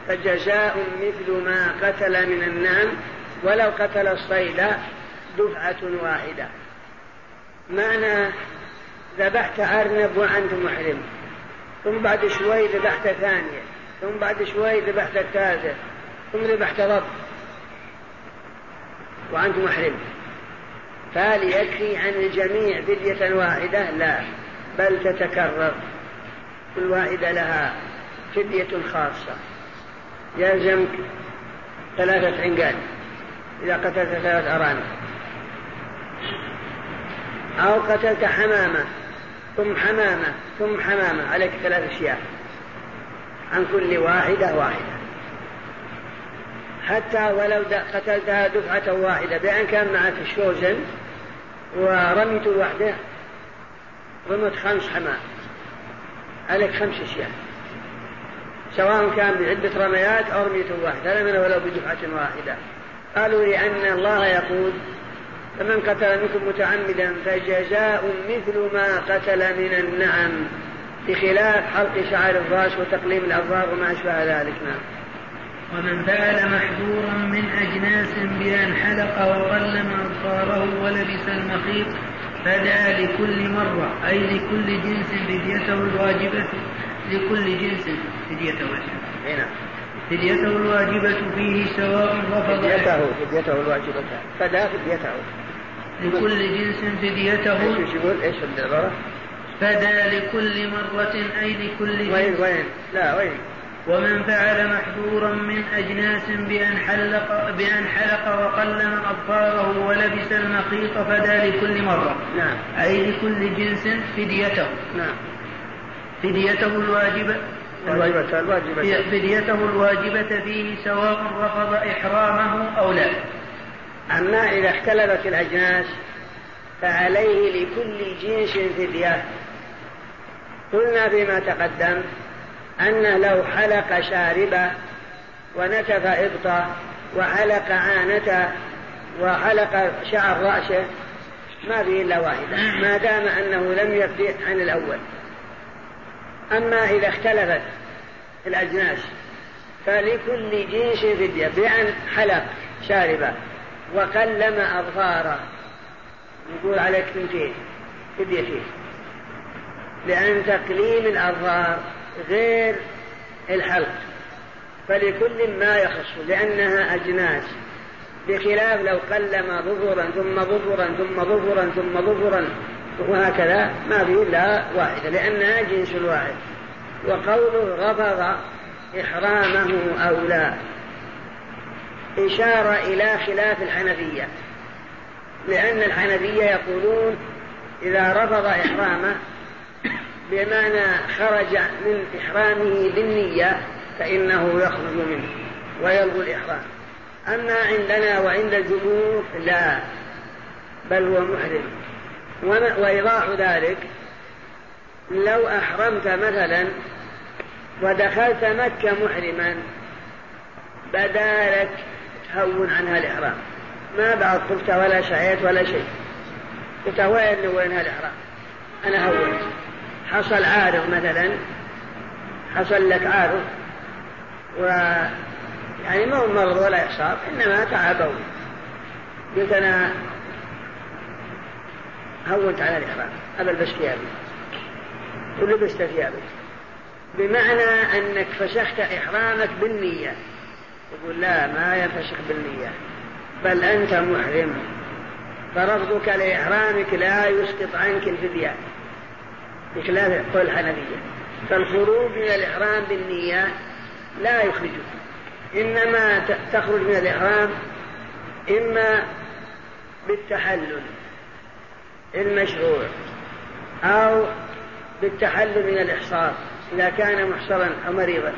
فجزاء مثل ما قتل من النعم ولو قتل الصيد دفعة واحدة. معنى ذبحت أرنب وأنت محرم. ثم بعد شوي ذبحت ثانية. ثم بعد شوي ذبحت الثالثة. ثم ذبحت رب وأنت محرم. فهل يكفي عن الجميع فدية واحدة؟ لا بل تتكرر. كل واحدة لها فدية خاصة. يلزمك ثلاثة عنقال. إذا قتلت ثلاث أرانب. أو قتلت حمامة. ثم حمامة ثم حمامة. عليك ثلاث أشياء. عن كل واحدة واحدة. حتى ولو قتلتها دفعة واحدة بأن كان معك الشوزن ورميت وحده. رمت خمس حمام عليك خمس أشياء. سواء كان بعدة رميات أو رمية واحدة لمن ولو بدفعة واحدة. قالوا لأن الله يقول فمن قتل منكم متعمدا فجزاء مثل ما قتل من النعم بخلاف حلق شعر الراس وتقليم الأظفار وما أشبه ذلك. نعم. ومن فعل محظورا من أجناس بأن حلق وقلم أظفاره ولبس المخيط فدعا لكل مرة أي لكل جنس فديته الواجبة لكل جنس فديته الواجبة. نعم. فديته الواجبة فيه سواء رفض فديته فديته الواجبة. فدا فديته. لكل جنس فديته. إيش يقول؟ إيش العبارة؟ فدا لكل مرة أي لكل جنس. وين وين؟ لا وين؟ ومن فعل محظورا من أجناس بأن حلق بأن حلق وقلم أظفاره ولبس المخيط فدا لكل مرة. نعم. أي لكل جنس فديته. نعم. فديته الواجبة الواجبة. الواجبة فديته الواجبة فيه سواء رفض إحرامه أو لا. أما إذا اختلفت الأجناس فعليه لكل جنس فدية. قلنا فيما تقدم أنه لو حلق شاربة ونتف إبطة وحلق عانته وحلق شعر رأسه ما فيه إلا واحدة. ما دام أنه لم يبدئ عن الأول. أما إذا اختلفت الأجناس فلكل جنس فدية. بأن حلق شاربة وقلم أظفاره. نقول عليك ثنتين فديتين لأن تقليم الأظفار غير الحلق فلكل ما يخص لأنها أجناس. بخلاف لو قلم ظفرا ثم ظفرا ثم ظفرا ثم ظفرا وهكذا ما فيه إلا واحدة لأنها جنس واحد. وقوله رفض إحرامه أو لا. إشارة إلى خلاف الحنفية لأن الحنفية يقولون إذا رفض إحرامه بمعنى خرج من إحرامه بالنية فإنه يخرج منه ويلغو الإحرام. أما عندنا وعند الجمهور لا بل هو محرم. وإيضاح ذلك لو أحرمت مثلا ودخلت مكة محرما بدا لك تهون عنها الإحرام. ما بعد قلت ولا شعيت ولا شيء. قلت وين وينها الإحرام أنا هونت. حصل عارض مثلا حصل لك عارض و يعني ما هو مرض ولا إصاب إنما تعبوا قلت أنا هونت على الإحرام أبى البس ثيابي ولبست ثيابي بمعنى أنك فسخت إحرامك بالنية. يقول لا ما ينفسخ بالنية بل أنت محرم. فرفضك لإحرامك لا يسقط عنك الفدية. بخلاف قول الحنفية. فالخروج من الإحرام بالنية لا يخرجك إنما تخرج من الإحرام إما بالتحلل المشروع أو بالتحلل من الإحصار إذا كان محصرا أو مريضا.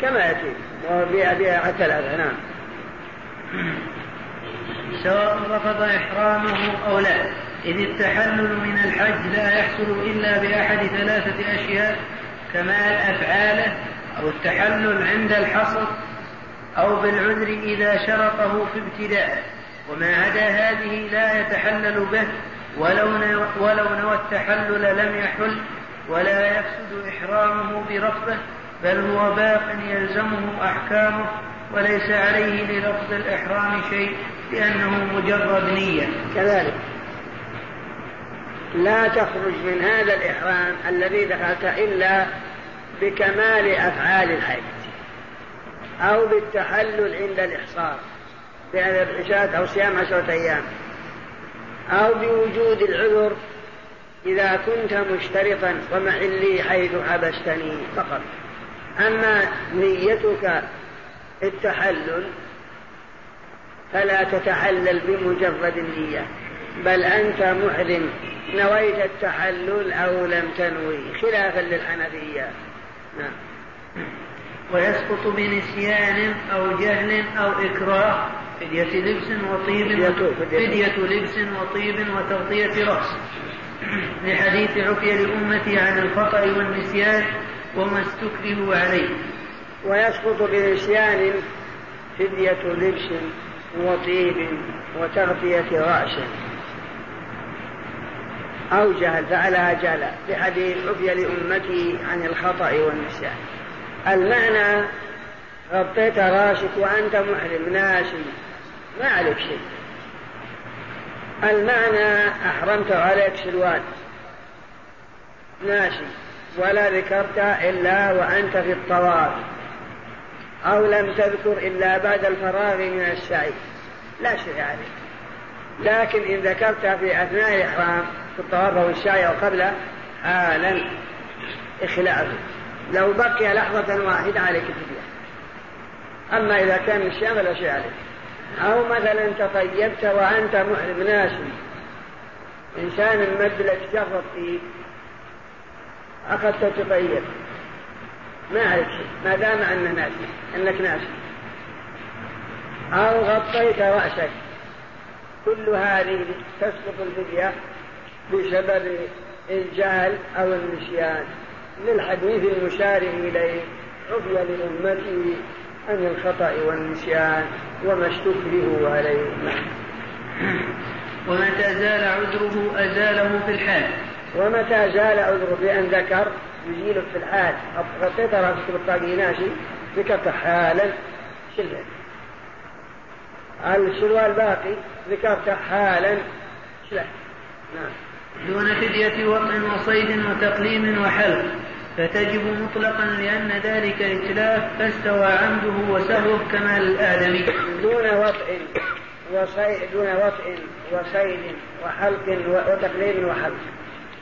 كما يأتي وبها حتى الأذى نعم. سواء رفض إحرامه أو لا. إذ التحلل من الحج لا يحصل إلا بأحد ثلاثة أشياء كمال أفعاله أو التحلل عند الحصر أو بالعذر إذا شرطه في ابتداء. وما عدا هذه لا يتحلل به ولو ولو نوى التحلل لم يحل ولا يفسد إحرامه برفضه بل هو باق يلزمه أحكامه وليس عليه للفظ الإحرام شيء لأنه مجرد نية. كذلك. لا تخرج من هذا الإحرام الذي دخلت إلا بكمال أفعال الحج أو بالتحلل عند الإحصار بأن العشاة أو صيام عشرة أيام أو بوجود العذر إذا كنت مشترطا ومحلي حيث حبستني فقط. أما نيتك التحلل فلا تتحلل بمجرد النية. بل أنت محرم. نويت التحلل أو لم تنوي. خلافا للحنفية. نعم. ويسقط بنسيان أو جهل أو إكراه فدية لبس وطيب فدية لبس وطيب وتغطية رأس. لحديث عفي لأمتي عن الخطأ والنسيان وما استكرهوا عليه. ويسقط بنسيان فدية لبس وطيب وتغطية رأس. أو جهل فعلها جهلا بحديث عفي لأمتي عن الخطأ والنسيان. المعنى غطيت راسك وأنت محرم. ناسي ما عليك شيء. المعنى أحرمت عليك سلوات ناسي ولا ذكرت إلا وأنت في الطواف. أو لم تذكر إلا بعد الفراغ من السعي لا شيء عليك. لكن إن ذكرت في أثناء الإحرام في الطواف أو السعي أو قبله حالا إخلاعه لو بقي لحظة واحدة عليك الفدية أما إذا كان الشام فلا شيء عليك. أو مثلا تطيبت وأنت محرم ناسي إنسان مد لك جرب فيه أخذت تطيب. ما عليك شيء. ما دام أنه ناسي أنك ناسي أو غطيت رأسك. كل هذه تسقط الفدية. بسبب الجهل أو النسيان. للحديث المشار إليه عفي لأمته عن الخطأ والنسيان وما استكرهوا عليه. ومتى زال عذره أزاله في الحال. ومتى زال عذره بأن ذكر يزيلك في الحال. غطيت راسك بالطاقية ناشي ذكرت حالا شلت السلوى الباقي؟ ذكرت حالا. شلت نعم. دون فدية وطن وصيد وتقليم وحلق. فتجب مطلقا لأن ذلك إتلاف فاستوى عمده وسهوه كمال الآدمي. دون وطئ وصيد دون وطئ وصيد وحلق وتقليم وحلق.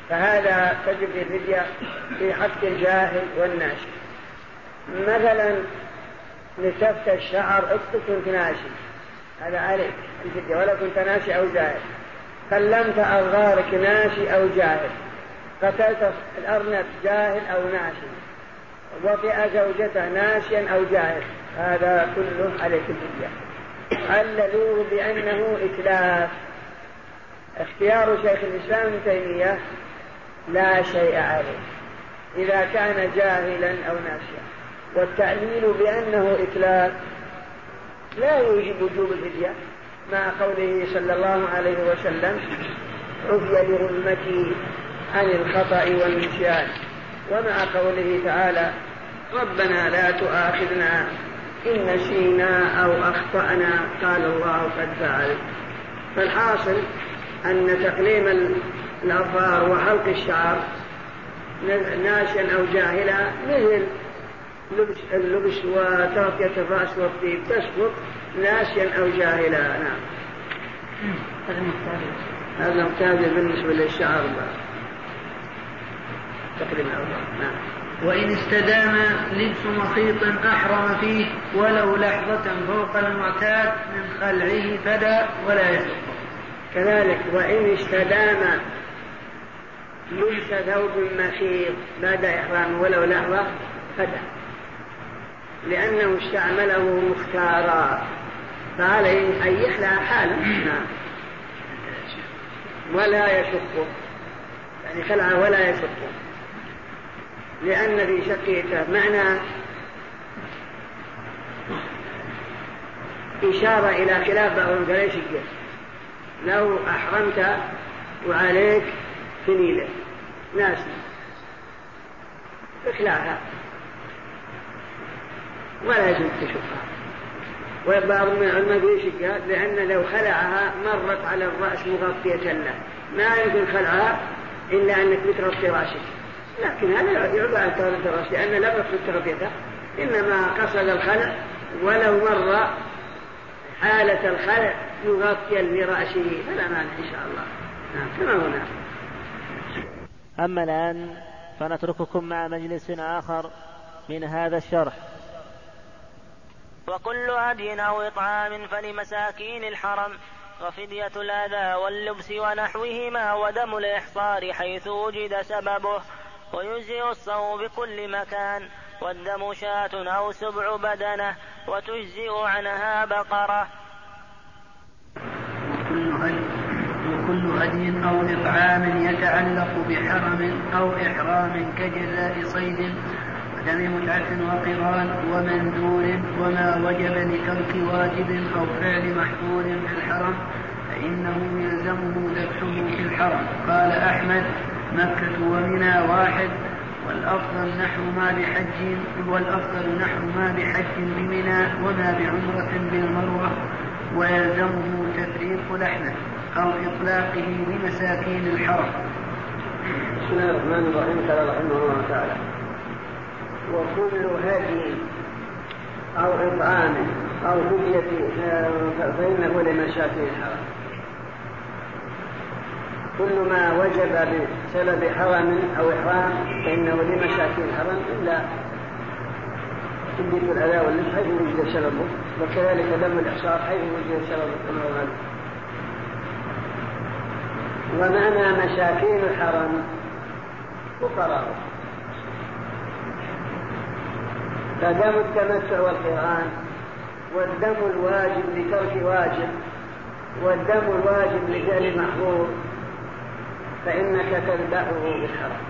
فهذا تجب الفدية في حق الجاهل والناشي مثلا نتفت الشعر اكتب كنت ناشي هذا عليك الفدية ولا كنت ناشي أو جاهل. كلمت أغارك ناشي أو جاهل. قتلت الأرنب جاهل أو ناشي وطئ زوجته ناشيا أو جاهل. هذا كله عليك الفدية عللوه بأنه إتلاف. اختيار شيخ الإسلام ابن تيمية لا شيء عليه. إذا كان جاهلا أو ناسيا والتعليل بأنه إتلاف. لا يوجب وجوب الفدية مع قوله صلى الله عليه وسلم عفي لأمتي عن الخطأ والنسيان. ومع قوله تعالى ربنا لا تؤاخذنا إن نسينا أو أخطأنا. قال الله قد فعل. فالحاصل أن تقليم الأظفار وحلق الشعر ناشا أو جاهلا مثل لبس اللبس وتغطية الرأس والطيب تسقط ناشيا أو جاهلا. نعم. هذا ممتاز بالنسبة للشعر تقريبا. نعم. وإن استدام لبس مخيط أحرم فيه ولو لحظة فوق المعتاد من خلعه فدا ولا يحق كذلك وإن استدام لبس ثوب مخيط بعد إحرام ولو لحظة فدا. لأنه استعمله مختارا. فعليه أن يخلع حاله نعم. ولا يشق يعني خلع ولا يشق لأن في شقه معنى إشارة إلى خلاف قال إيش لو أحرمت وعليك سنيلة ناسي اخلعها ولا يجوز تشقها وبعض من العلماء يقول إيش قال؟ لأن لو خلعها مرت على الرأس مغطية له. ما يمكن خلعها إلا أنك بتغطي رأسك لكن هذا يعبى عن تغطية الرأس لأن لم يقصد تغطيته إنما قصد الخلع ولو مر حالة الخلع مغطيا لرأسه فلا مانع إن شاء الله. نعم كما هنا. أما الآن فنترككم مع مجلس آخر من هذا الشرح. وكل هدي أو إطعام فلمساكين الحرم وفدية الأذى واللبس ونحوهما ودم الإحصار حيث وجد سببه ويجزئ الصوم بكل مكان والدم شاة أو سبع بدنة وتجزئ عنها بقرة. وكل هدي هدي أو إطعام يتعلق بحرم أو إحرام كجزاء صيد دم متعة وقران ومنذور وما وجب لترك واجب أو فعل محظور في الحرم فإنه يلزمه ذبحه في الحرم قال أحمد مكة ومنى واحد والأفضل نحو ما بحج والأفضل نحو ما بحج بمنى وما بعمرة بالمروة ويلزمه تفريق لحمة أو إطلاقه لمساكين الحرم. بسم الله الرحمن الرحيم قال رحمه الله تعالى وكل هدي أو إطعام أو هدية فإنه لمشاكل الحرم كل ما وجب بسبب حرم أو إحرام فإنه لمشاكل الحرم إلا تثبت الأذى والنفس حيث وجد سببه وكذلك دم الإحصار حيث وجد سببه كما هو ومعنى مساكين الحرم فقراء. فدم التمتع والقران والدم الواجب لترك واجب والدم الواجب لفعل محظور فإنك تذبحه بالحرم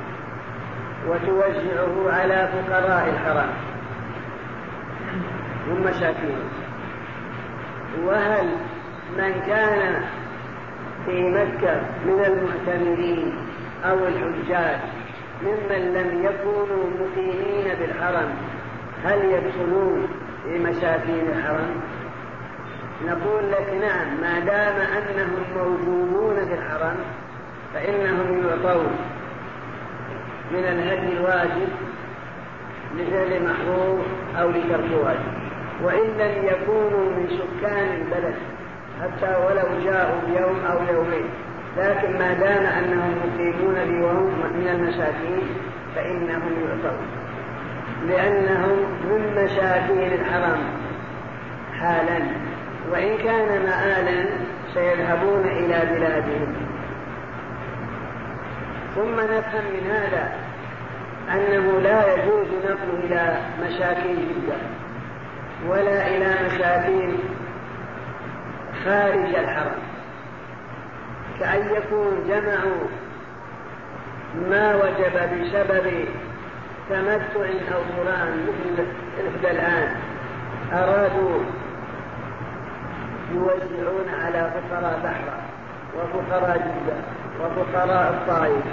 وتوزعه على فقراء الحرم هم مساكين وهل من كان في مكة من المعتمرين أو الحجاج ممن لم يكونوا مقيمين بالحرم هل يدخلون في مساكين الحرم؟ نقول لك نعم ما دام أنهم موجودون في الحرم فإنهم يعطون من الهدي الواجب لفعل محظور أو لترك واجب. وإن لم يكونوا من سكان البلد حتى ولو جاءوا يوم أو يومين لكن ما دام أنهم مقيمون بي من المساكين فإنهم يعطون. لأنهم من مساكين الحرم حالا. وإن كان مآلا سيذهبون إلى بلادهم. ثم نفهم من هذا أنه لا يجوز نقله إلى مساكين جدة ولا إلى مساكين خارج الحرم. كأن يكون جمعوا ما وجب بسبب تمتع أو قران مثل مثل الآن. أرادوا يوزعون على فقراء بحرة وفقراء جدة وفقراء الطائف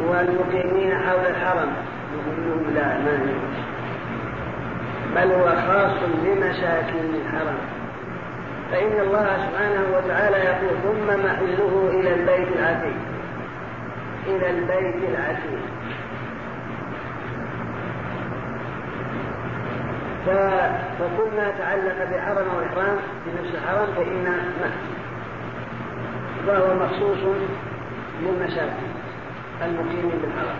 والمقيمين حول الحرم. يقولون لا ما بل هو خاص بمساكين الحرم. فإن الله سبحانه وتعالى يقول ثم محله إلى البيت العتيق. إلى البيت العتيق. فكل ما تعلق بحرم أو احرام بنفس الحرم فإن وهو مخصوص للمساكين المقيمين بالحرم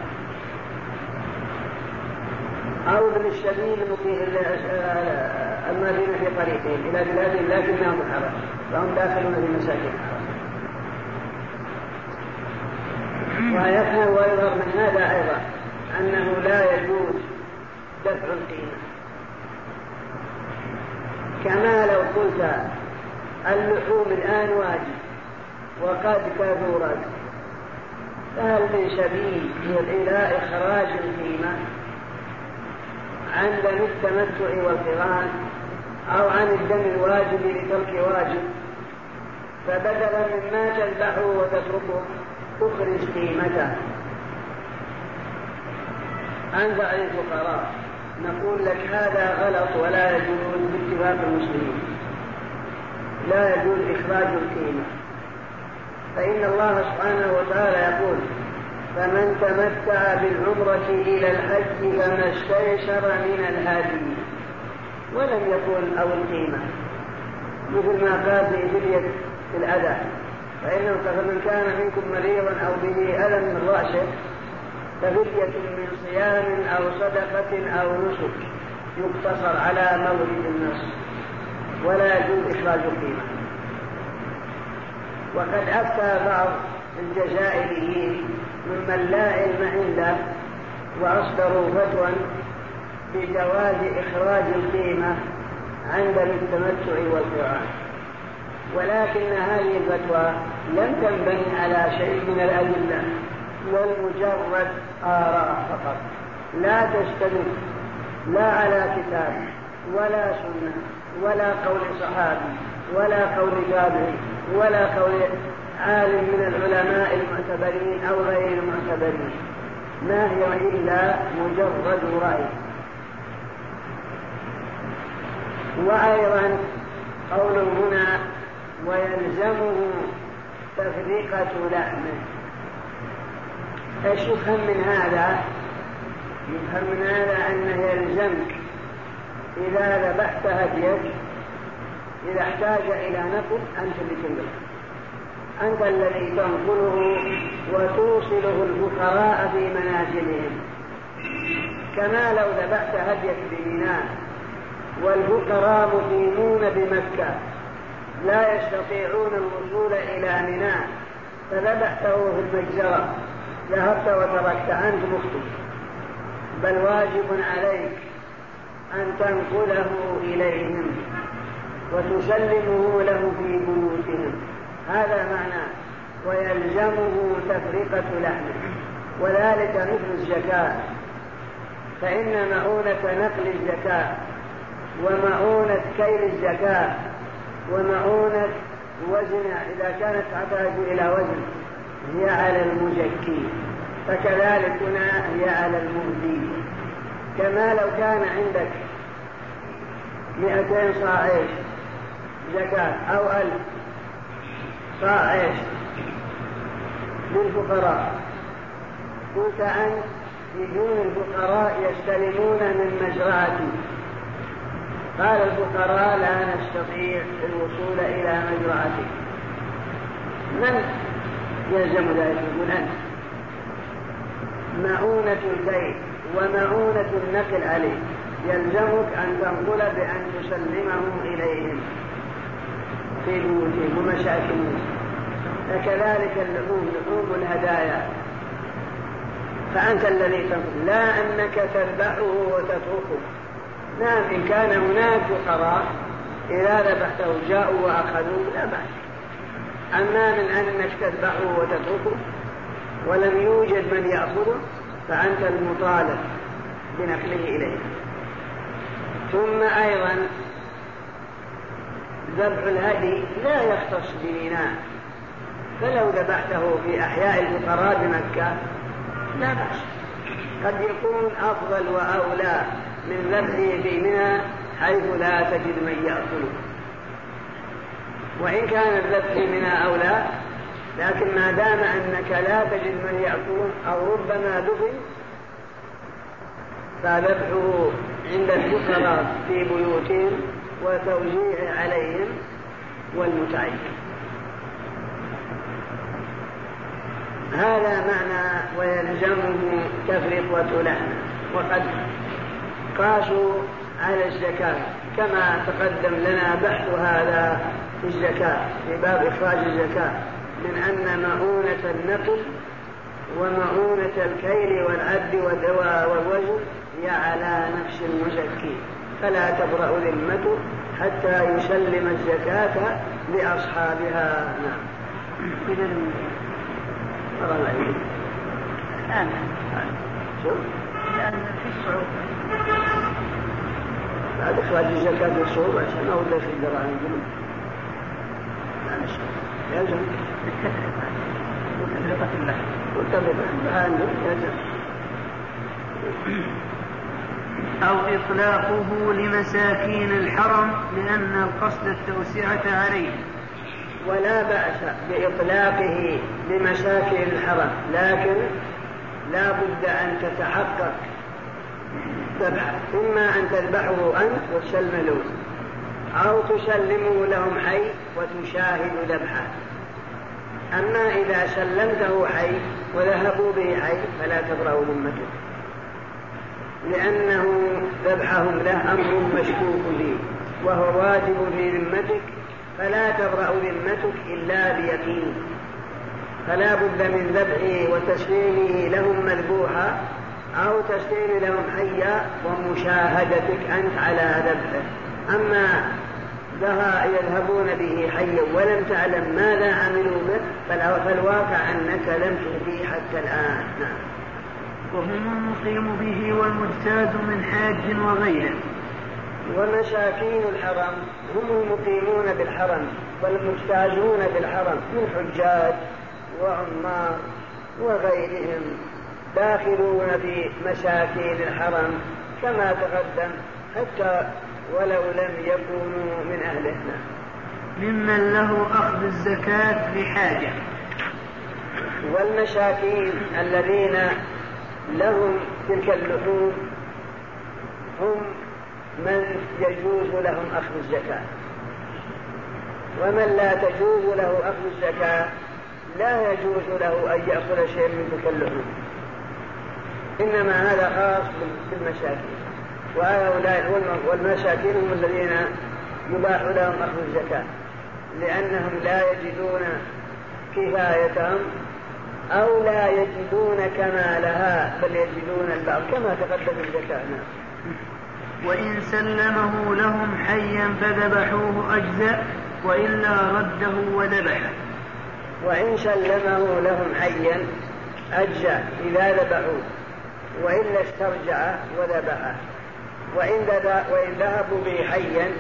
أو ابن السبيل الماضين في طريقهم إلى بلادهم لكنهم بالحرم فهم داخلون في مساكن الحرم ويفهم ويظهر من هذا أيضا أنه لا يجوز دفع القيمة. كما لو قلت اللحوم الآن واجب وقد كثرت فهل من سبيل إلى إخراج القيمة عن دم التمتع والقران أو عن الدم الواجب لترك واجب؟ فبدلا مما تذبحه وتتركه تخرج قيمته. عن بعض الفقراء نقول لك هذا غلط ولا يجوز باتفاق المسلمين. لا يجوز إخراج القيمة فإن الله سبحانه وتعالى يقول فمن تمتع بالعمرة إلى الحج فما استيسر من الهادي ولم يقل أو القيمة مثل ما قال في الأذى فإنه فمن كان منكم مريضا أو به ألم من رأسه ففدية من صيام أو صدقة أو نسك يقتصر على مورد النص ولا يجوز إخراج القيمة. وقد أفتى بعض الجزائريين ممن لا علم عنده وأصدروا فتوى بجواز إخراج القيمة عند التمتع والقرآن ولكن هذه الفتوى لم تنبني على شيء من الأدلة. بل مجرد آراء فقط. لا تستند لا على كتاب ولا سنة ولا قول صحابي ولا قول تابعي ولا قول عالم من العلماء المعتبرين أو غير المعتبرين ما هي إلا مجرد رأي. وأيضا قول هنا ويلزمه تفرقة لحمه. إيش يفهم من هذا؟ يفهم من هذا أنه يلزمك إذا ذبحت هديك إذا احتاج إلى نقل أنت اللي أنت الذي تنقله وتوصله الفقراء في منازلهم. كما لو ذبحت هديك بميناء والفقراء مقيمون بمكة لا يستطيعون الوصول إلى ميناء فذبحته في المجزرة. ذهبت وتركت أنت مخطئ. بل واجب عليك أن تنقله إليهم وتسلمه له في بيوتهم. هذا معناه ويلزمه تفرقة لحمه. وذلك مثل الزكاة. فإن مؤونة نقل الزكاة ومؤونة كيل الزكاة ومؤونة وزن إذا كانت تحتاج إلى وزن هي على المزكي فكذلك هنا هي على المهدي. كما لو كان عندك مئتين صاع زكاة أو ألف صاع إيش للفقراء قلت أن يجون الفقراء يستلمون من مزرعتي قال الفقراء لا نستطيع الوصول إلى مزرعتي من؟ يلزم ذلك. يقول أنت مؤونة البيت ومؤونة النقل عليه. يلزمك أن تنقل بأن تسلمهم إليهم. في بيوتهم ومشاكلهم. فكذلك اللحوم لحوم الهدايا. فأنت الذي تنقل لا أنك تذبحه وتتركه. نعم إن كان هناك فقراء إذا ذبحته جاءوا وأخذوه لا بأس. أما من أنك تذبحه وتتركه ولم يوجد من يأخذه فأنت المطالب بنقله إليه. ثم أيضا ذبح الهدي لا يختص بميناء. فلو ذبحته في أحياء الفقراء بمكة لا بأس. قد يكون أفضل وأولى من ذبحه في منى حيث لا تجد من يأكله. وإن كان الذبح منى أولى لكن ما دام أنك لا تجد من يأكله أو ربما دفن فذبحه عند الفقراء في بيوتهم وتوزيعه عليهم والمتعين. هذا معنى ويلزمه تفرقة لحم. وقد قاسوا على الزكاة كما تقدم لنا بحث هذا في الزكاة في باب إخراج الزكاة من أن مؤونة النقل ومؤونة الكيل والعد والدواء والوزن هي على نفس المزكي فلا تبرأ ذمته حتى يسلم الزكاة لأصحابها. نعم. الآن. شوف. الآن في الصعوبة بعد إخراج الزكاة في الصعوبة عشان ما ولا في الدراهم أو إطلاقه لمساكين الحرم لأن القصد التوسعة عليه. ولا بأس بإطلاقه لمساكن الحرم لكن لا بد أن تتحقق. ذبحه إما أن تذبحه أنت وتسلم أو تسلمه لهم حي وتشاهد ذبحه. أما إذا سلمته حي وذهبوا به حي فلا تبرأ ذمتك لأنه ذبحهم له أمر مشكوك فيه وهو واجب في ذمتك فلا تبرأ ذمتك إلا بيقين. فلا بد من ذبحه وتسليمه لهم مذبوحا أو تسليم لهم حيا ومشاهدتك أنت على ذبحه. أما يذهبون به حيا ولم تعلم ماذا عملوا به فالواقع أنك لم تهديه حتى الآن. نعم. وهم المقيم به والمجتاز من حاج وغيره. ومساكين الحرم هم المقيمون بالحرم والمجتازون بالحرم من حجاج وعمار وغيرهم داخلون في مساكين الحرم كما تقدم حتى ولو لم يكونوا من أهله ممن له أخذ الزكاة بحاجة. والمساكين الذين لهم تلك اللحوم هم من يجوز لهم أخذ الزكاة. ومن لا تجوز له أخذ الزكاة لا يجوز له أن يأخذ شيء من تلك اللحوم. إنما هذا خاص بالمساكين وهؤلاء والمساكين هم الذين يباح لهم أخذ الزكاة لأنهم لا يجدون كفايتهم أو لا يجدون كمالها بل يجدون البعض كما تقدم الزكاة. وإن سلمه لهم حيا فذبحوه أجزاء وإلا رده وذبحه وإن سلمه لهم حيا أجزاء إذا ذبحوه وإلا استرجع وذبحه. وإن, وإن ذهبوا به حيا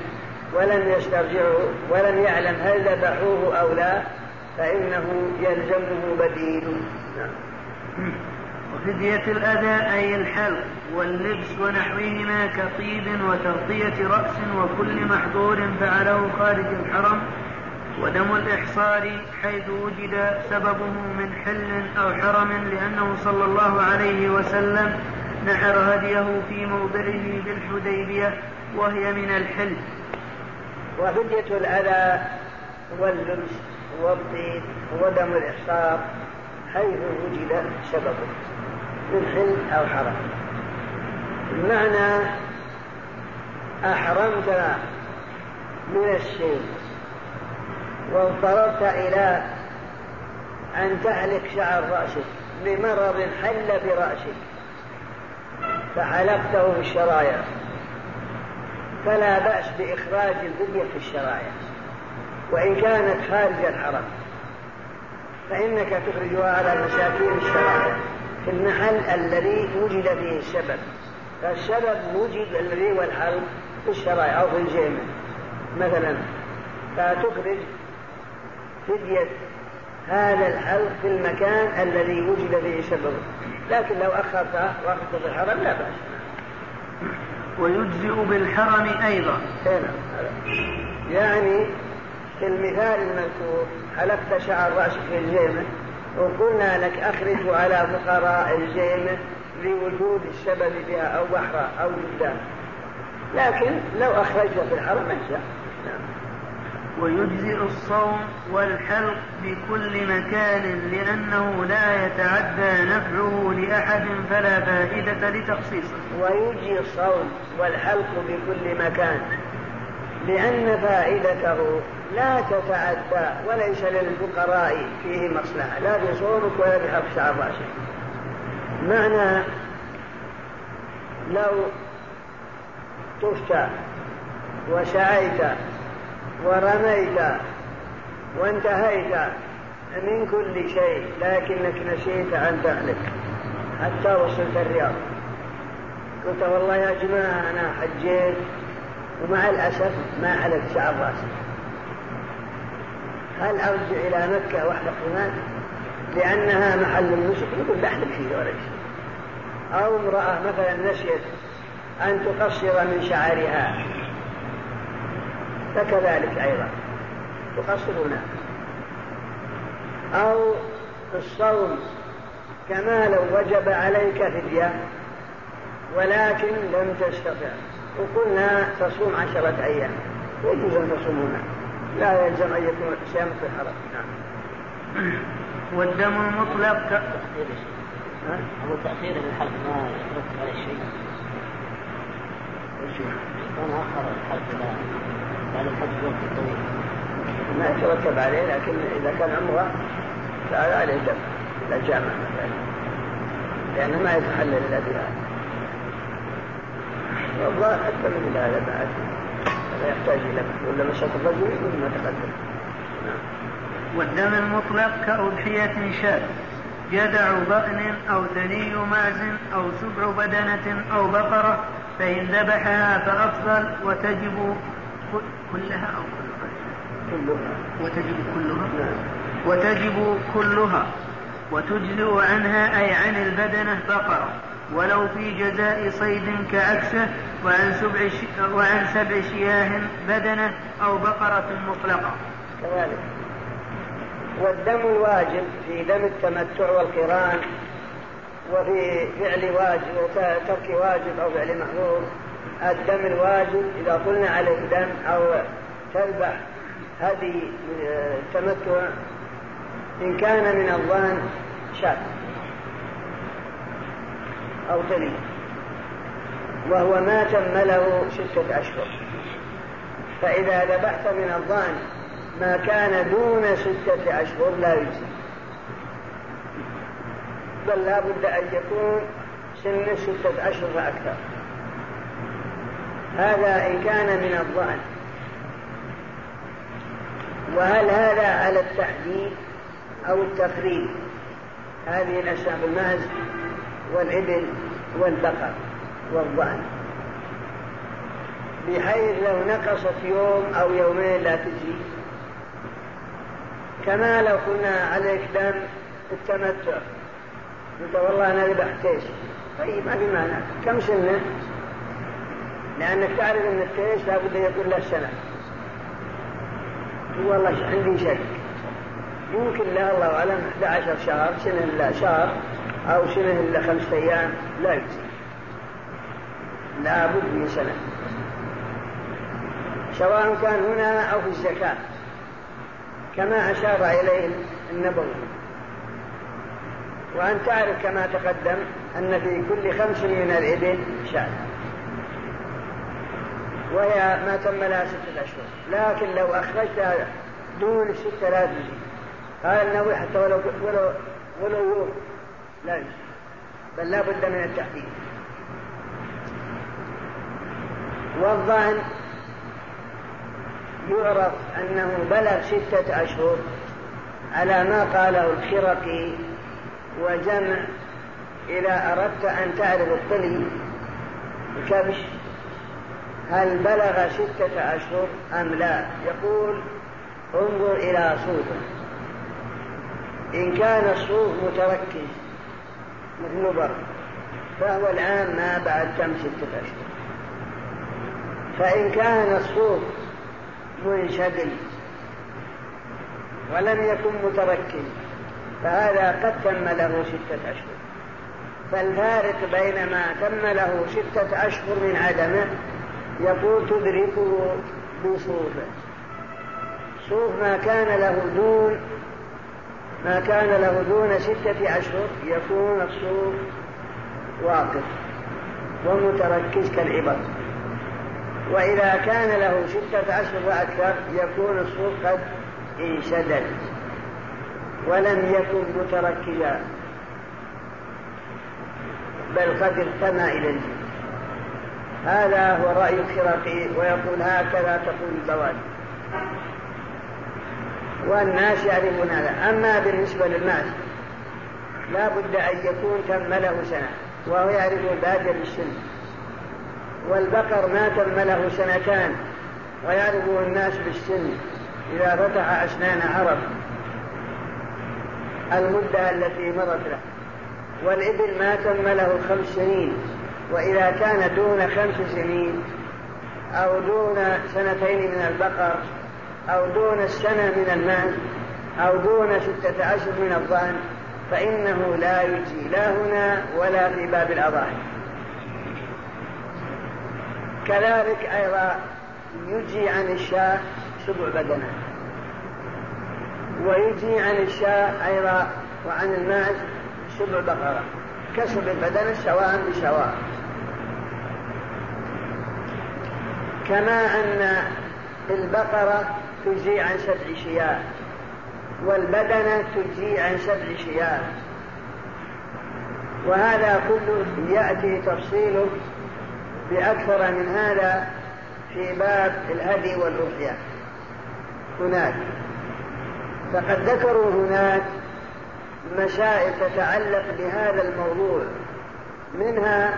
ولم يسترجعوا ولم يعلم هل ذبحوه أو لا فإنه يلزمه بديل نعم. وفدية الأذى أي الحلق واللبس ونحوهما كطيب وتغطية رأس وكل محظور فعله خارج الحرم ودم الإحصار حيث وجد سببه من حل أو حرم لأنه صلى الله عليه وسلم نحر هديه في موضعه بالحديبية وهي من الحل. وفدية الأذى واللبس والطيب ودم الإحصار حيث وجد سببه من حل أو حرم بمعنى أحرمت من الشيء واضطررت إلى أن تحلق شعر رأسك لمرض حل برأسك. فحلقته في الشرايع فلا بأس بإخراج الفدية في الشرايع وإن كانت خارج الحرم فإنك تخرجها على مساكين الشرايع في المحل الذي وجد فيه السبب. فالسبب وجد الذي هو الحلق في الشرايع أو في الجيمة. مثلا فتخرج فدية هذا الحلق في المكان الذي وجد فيه سببه. لكن لو أخرته وأخذته في الحرم لا بأس. ويجزئ بالحرم أيضا. هنا يعني في المثال المذكور حلقت شعر رأسك في الجيمة وقلنا لك أخرجه على فقراء الجيمة لوجود السبب بها أو بحرها أو جدا لكن لو أخرجته في الحرم أجزاء ويجزئ الصوم والحلق بكل مكان لأنه لا يتعدى نفعه لأحد فلا فائدة لتخصيصه. ويجزي الصوم والحلق بكل مكان لأن فائدته لا تتعدى وليس للفقراء فيه مصلحة. لا بصومك ولا شعر رأسك معنى لو طفت وسعيت ورميت وانتهيت من كل شيء لكنك نسيت عن فعلك حتى وصلت الرياض. قلت والله يا جماعة أنا حجيت ومع الأسف ما حلقت شعر رأسي. هل أرجع إلى مكة واحلق هناك لأنها محل النسك. يقول بحلق فيه ولا شيء أو امرأة مثلا نسيت أن تقصر من شعرها. فكذلك أيضا. تقصر هناك أو الصوم كما لو وجب عليك فدية ولكن لم تستطع. وقلنا تصوم عشرة أيام. يجوز أن تصوم هنا. لا يلزم أن يكون صيام في الحرم. نعم. والدم المطلق أبو تأخير الحلق ما يترتب عليه شيء. كان أخر الحلق طويل ما يترتب عليه لكن إذا كان عمره فعلى عليه دم إلى الجامع مثلا. لأنه ما يتحلل إلا بها والله حتى من هذا بعد. لا يحتاج إلى ولا مسألة الرجل يقول ما تقدم. نعم. والدم المطلق كأضحية شاة جدع بأن أو ثني ماز أو سبع بدنة أو بقرة فإن ذبحها فأفضل وتجب كلها أو كلها وتجب كلها نعم. وتجب كلها وتجزئ عنها أي عن البدنة بقرة ولو في جزاء صيد كعكسه وعن سبع وعن سبع شياه بدنة أو بقرة مطلقة. كذلك. والدم الواجب في دم التمتع والقران وفي فعل واجب ترك واجب أو فعل محظور الدم الواجب إذا قلنا عليه دم أو تذبح هذه التمتع إن كان من الظان شاة أو تلي وهو ما تم له ستة أشهر. فإذا ذبحت من الظان ما كان دون ستة أشهر لا يجزي. بل لا بد أن يكون سن ستة أشهر فأكثر هذا إن كان من الظأن. وهل هذا على التحديد أو التقريب هذه الأشياء الماز والإبل والبقر والظأن. بحيث لو نقصت يوم أو يومين لا تجي كما لو قلنا عليك دم التمتع. قلت والله أنا ذبحت إيش؟ طيب ما في معنى. كم سنة؟ لأنك تعرف أن التيس لابد أن يكون له سنة والله عندي شك يمكن لا الله أعلم 11 شهر سنة إلا شهر أو سنة إلا خمسة أيام لا يجزي. لا بد من سنة سواء كان هنا أو في الزكاة. كما أشار إليه النبوي. وأن تعرف كما تقدم أن في كل خمس من الإبل شاة وهي ما تم لها ستة أشهر. لكن لو أخرجتها دون ستة لا تجي قال النووي حتى ولو ولو ولو يوم لا يجي بل لا بد من التحديد والظن يعرف أنه بلغ ستة أشهر على ما قاله الخرقي وجمع إذا أردت أن تعرف الطلي الكبش هل بلغ ستة أشهر أم لا؟ يقول انظر إلى صوفه إن كان الصوف متركز مثل بر فهو الآن ما بعد تم ستة أشهر. فإن كان الصوف منشغل ولم يكن متركز فهذا قد تم له ستة أشهر. فالفارق بين ما تم له ستة أشهر من عدمه يقول تدركه بصوفه صوف ما كان له دون ما كان له دون ستة أشهر يكون الصوف واقف ومتركز كالعبر. وإذا كان له ستة أشهر وأكثر يكون الصوف قد انشدد ولم يكن متركزا. بل قد ارتمى إلى الجنة. هذا هو رأي الخرقي ويقول هكذا تقول البوادي. والناس يعرفون هذا. أما بالنسبة للناس لا بد أن يكون تم له سنة وهو يعرف بادر السن والبقر ما تم له سنتان ويعرفه الناس بالسن إذا فتح أسنان عرف المدة التي مرت له. والإبل ما تم له خمس سنين. وإذا كان دون خمس سنين أو دون سنتين من البقر أو دون السنة من المال أو دون ستة أشهر من الظن فإنه لا يجزي لا هنا ولا في باب الأضاحي. كذلك أيضا يجي عن الشاة سبع بدنات. ويجي عن الشاة أيضا وعن الماعز سبع بقرة كسب البدن سواء بسواء. كما أن البقرة تجزي عن سبع شياه والبدنة تجزي عن سبع شياه. وهذا كله يأتي تفصيله بأكثر من هذا في باب الهدي والأضحية هناك. فقد ذكروا هناك مسائل تتعلق بهذا الموضوع منها